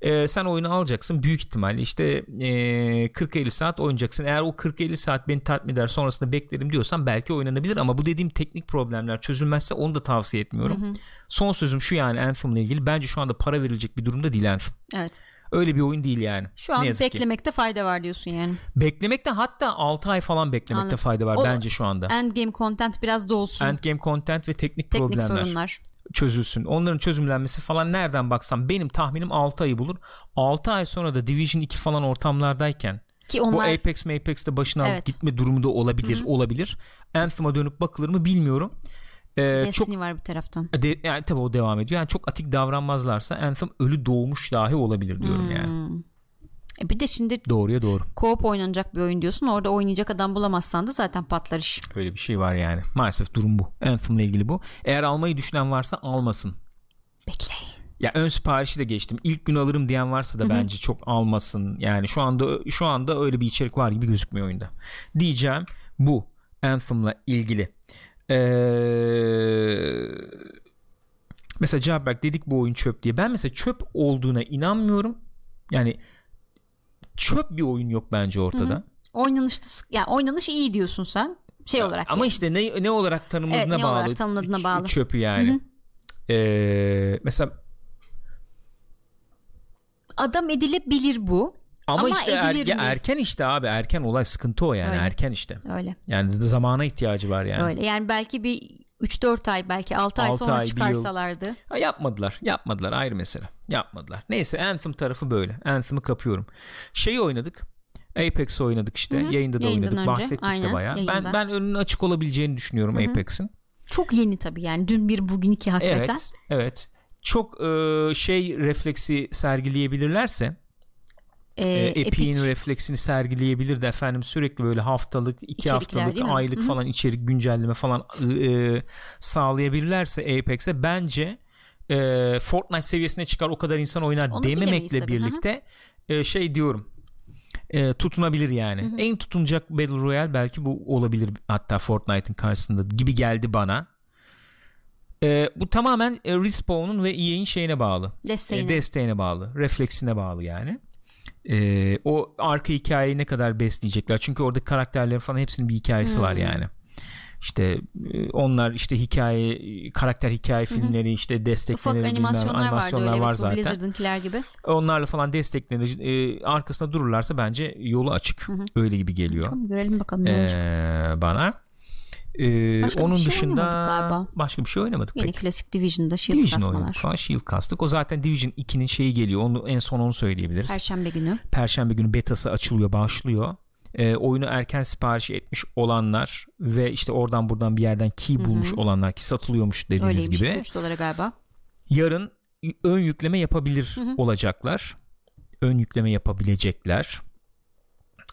Ee, sen oyunu alacaksın büyük ihtimalle. İşte ee, 40-50 saat oynayacaksın. Eğer o 40-50 saat beni tatmin eder sonrasında beklerim diyorsan belki oynanabilir. Ama bu dediğim teknik problemler çözülmezse onu da tavsiye etmiyorum. Son sözüm şu yani Anthem'la ilgili. Bence şu anda para verilecek bir durumda değil Anthem. Evet. Öyle bir oyun değil yani Şu an ne yazık ki. beklemekte fayda var diyorsun yani. beklemekte hatta 6 ay falan beklemekte Anladım. fayda var O- bence şu anda Endgame content biraz dolsun. endgame content ve teknik, Teknik problemler sorunlar. çözülsün. Onların çözümlenmesi falan nereden baksam benim tahminim 6 ayı bulur. 6 ay sonra da Division 2 falan ortamlardayken Ki onlar bu Apex Apex'te başına Evet. gitme durumu da olabilir, olabilir. Anthem'a dönüp bakılır mı bilmiyorum. Ee, Destiny çok var bir taraftan. de, yani tabii o devam ediyor. Yani çok atik davranmazlarsa Anthem ölü doğmuş dahi olabilir diyorum yani. E bir de şimdi Doğruya doğru. co-op oynanacak bir oyun diyorsun. Orada oynayacak adam bulamazsan da zaten patlar iş. Öyle bir şey var yani. Maalesef durum bu. Anthem'la ilgili bu. Eğer almayı düşünen varsa almasın. Bekleyin. Ya ön siparişi de geçtim. İlk gün alırım diyen varsa da bence çok almasın. Yani şu anda şu anda öyle bir içerik var gibi gözükmüyor oyunda. Diyeceğim bu Anthem'la ilgili. Ee, mesela Cabberk dedik bu oyun çöp diye. Ben mesela çöp olduğuna inanmıyorum. Yani çöp bir oyun yok bence ortada. Oynanışta sık- yani oynanış iyi diyorsun sen. Şey olarak. Ama yani. işte ne ne olarak tanımladığına Evet, ne bağlı. olarak tanımladığına Ç- bağlı. Çöpü yani. Ee, mesela adam edilebilir bu. Ama, Ama işte er- mi? erken işte abi erken olay sıkıntı o yani Öyle. erken işte. Öyle. Yani zamana ihtiyacı var yani. Öyle. Yani belki bir 3-4 ay belki 6 ay Altı sonra ay, çıkarsalardı. Ha, yapmadılar. Yapmadılar ayrı mesele. Yapmadılar. Neyse Anthem tarafı böyle. Anthem'ı kapıyorum. Şeyi oynadık. Apex oynadık işte. Yayında da Yayından oynadık. önce. Bahsettik de Aynen, bayağı. Ben yayında. ben önünün açık olabileceğini düşünüyorum Apex'in. Çok yeni tabii yani. Dün bir bugün iki hakikaten. Evet. Evet. Çok e, şey refleksi sergileyebilirlerse e, Epic'in Epic. refleksini sergileyebilir de efendim sürekli böyle haftalık, iki İçerikler haftalık, aylık Hı hı. falan içerik güncelleme falan e, sağlayabilirlerse Apex'e bence e, Fortnite seviyesine çıkar o kadar insan oynar Onu dememekle tabii, hı hı. birlikte e, şey diyorum e, tutunabilir yani. En tutunacak Battle Royale belki bu olabilir hatta Fortnite'ın karşısında gibi geldi bana. E, bu tamamen e, Respawn'un ve EA'in şeyine bağlı. Desteğine. E, desteğine bağlı. Refleksine bağlı yani. E, o arka hikayeyi ne kadar besleyecekler. Çünkü orada karakterlerin falan hepsinin bir hikayesi var Hmm. yani. İşte e, onlar işte hikaye karakter hikaye filmleri işte Ufak destekleri bilmem, animasyonlar, animasyonlar vardı öyle var evet, zaten. Blizzard'ınkiler gibi. Onlarla falan desteklenir e, arkasında dururlarsa bence yolu açık. Öyle gibi geliyor. Tamam, görelim bakalım ne olacak. Ee, bana. Ee, Başka bir onun şey dışında galiba. başka bir şey oynamadık Yeni pek. klasik Division'da Shield Division kasmalar. oynadık falan Shield kastık. O zaten Division 2'nin şeyi geliyor. Onu en son onu söyleyebiliriz. Perşembe günü. Perşembe günü betası açılıyor, başlıyor. Ee, oyunu erken sipariş etmiş olanlar ve işte oradan buradan bir yerden key bulmuş olanlar ki satılıyormuş dediğiniz Öyleymiş. gibi. 3 dolara galiba. Yarın ön yükleme yapabilir olacaklar. Ön yükleme yapabilecekler.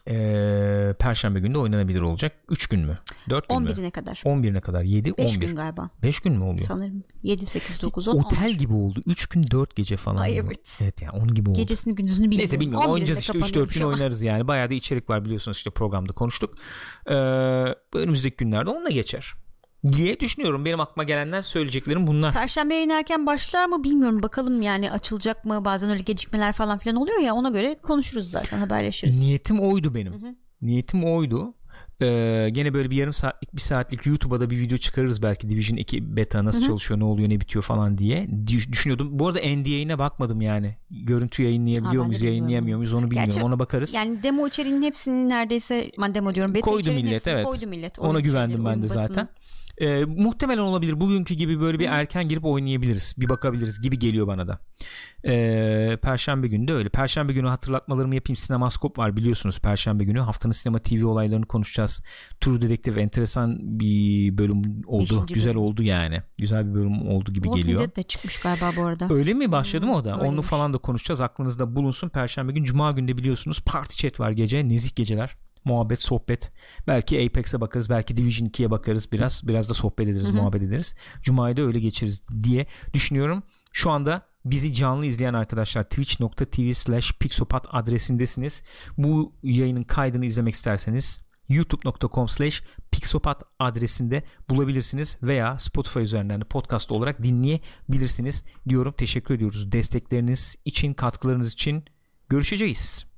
Ee, Perşembe günü de oynanabilir olacak. 3 gün mü? 4 gün mü? 11'ine kadar. 11'ine kadar 7 5 11. gün galiba. 5 gün mü oluyor? Sanırım 7 8 9 10 Otel gibi oldu. 3 gün 4 gece falan. Ay, evet. Evet yani onun gibi oldu. Gecesini gündüzünü bilmiyorum. Neyse bilmiyorum 11'inde oynayacağız işte 3-4 kapanıyormuş gün oynarız yani. Bayağı da içerik var biliyorsunuz işte programda konuştuk. Ee, önümüzdeki günlerde onunla geçer. Diye düşünüyorum. Benim aklıma gelenler söyleyeceklerim bunlar. Perşembe yayın erken başlar mı bilmiyorum. Bakalım yani açılacak mı? Bazen öyle gecikmeler falan filan oluyor ya. Ona göre konuşuruz zaten haberleşiriz. Niyetim oydu benim. Niyetim oydu. Ee, gene böyle bir yarım saatlik bir saatlik YouTube'a da bir video çıkarırız belki Division 2 beta nasıl çalışıyor ne oluyor ne bitiyor falan diye Düş- düşünüyordum. Bu arada NDA'ine bakmadım yani. Görüntü yayınlayabiliyor Ha, muyuz yayınlayamıyor muyuz onu bilmiyorum Gerçi- ona bakarız. Yani demo içeriğinin hepsini neredeyse ben demo diyorum. Beta koydu millet evet. Koydu millet. Ona güvendim ben de zaten. Ee, muhtemelen olabilir. Bugünkü gibi böyle bir erken girip oynayabiliriz. Bir bakabiliriz gibi geliyor bana da. Ee, Perşembe günü de öyle. Perşembe günü hatırlatmalarımı yapayım. Sinemaskop var biliyorsunuz. Perşembe günü haftanın sinema TV olaylarını konuşacağız. True Detective enteresan bir bölüm oldu. Beşinci Güzel bölüm. oldu yani. Güzel bir bölüm oldu gibi Walking geliyor. Dead de çıkmış galiba bu arada. Öyle mi başladı mı o da? Onu öyleymiş. falan da konuşacağız. Aklınızda bulunsun. Perşembe gün, Cuma günde biliyorsunuz party chat var gece. Nezih geceler. Muhabbet, sohbet. Belki Apex'e bakarız. Belki Division 2'ye bakarız biraz. Biraz da sohbet ederiz, muhabbet ederiz. Cuma'yı da öyle geçeriz diye düşünüyorum. Şu anda bizi canlı izleyen arkadaşlar twitch.tv slash pixopat adresindesiniz. Bu yayının kaydını izlemek isterseniz youtube.com slash pixopat adresinde bulabilirsiniz veya Spotify üzerinden de podcast olarak dinleyebilirsiniz diyorum. Teşekkür ediyoruz destekleriniz için, katkılarınız için. Görüşeceğiz.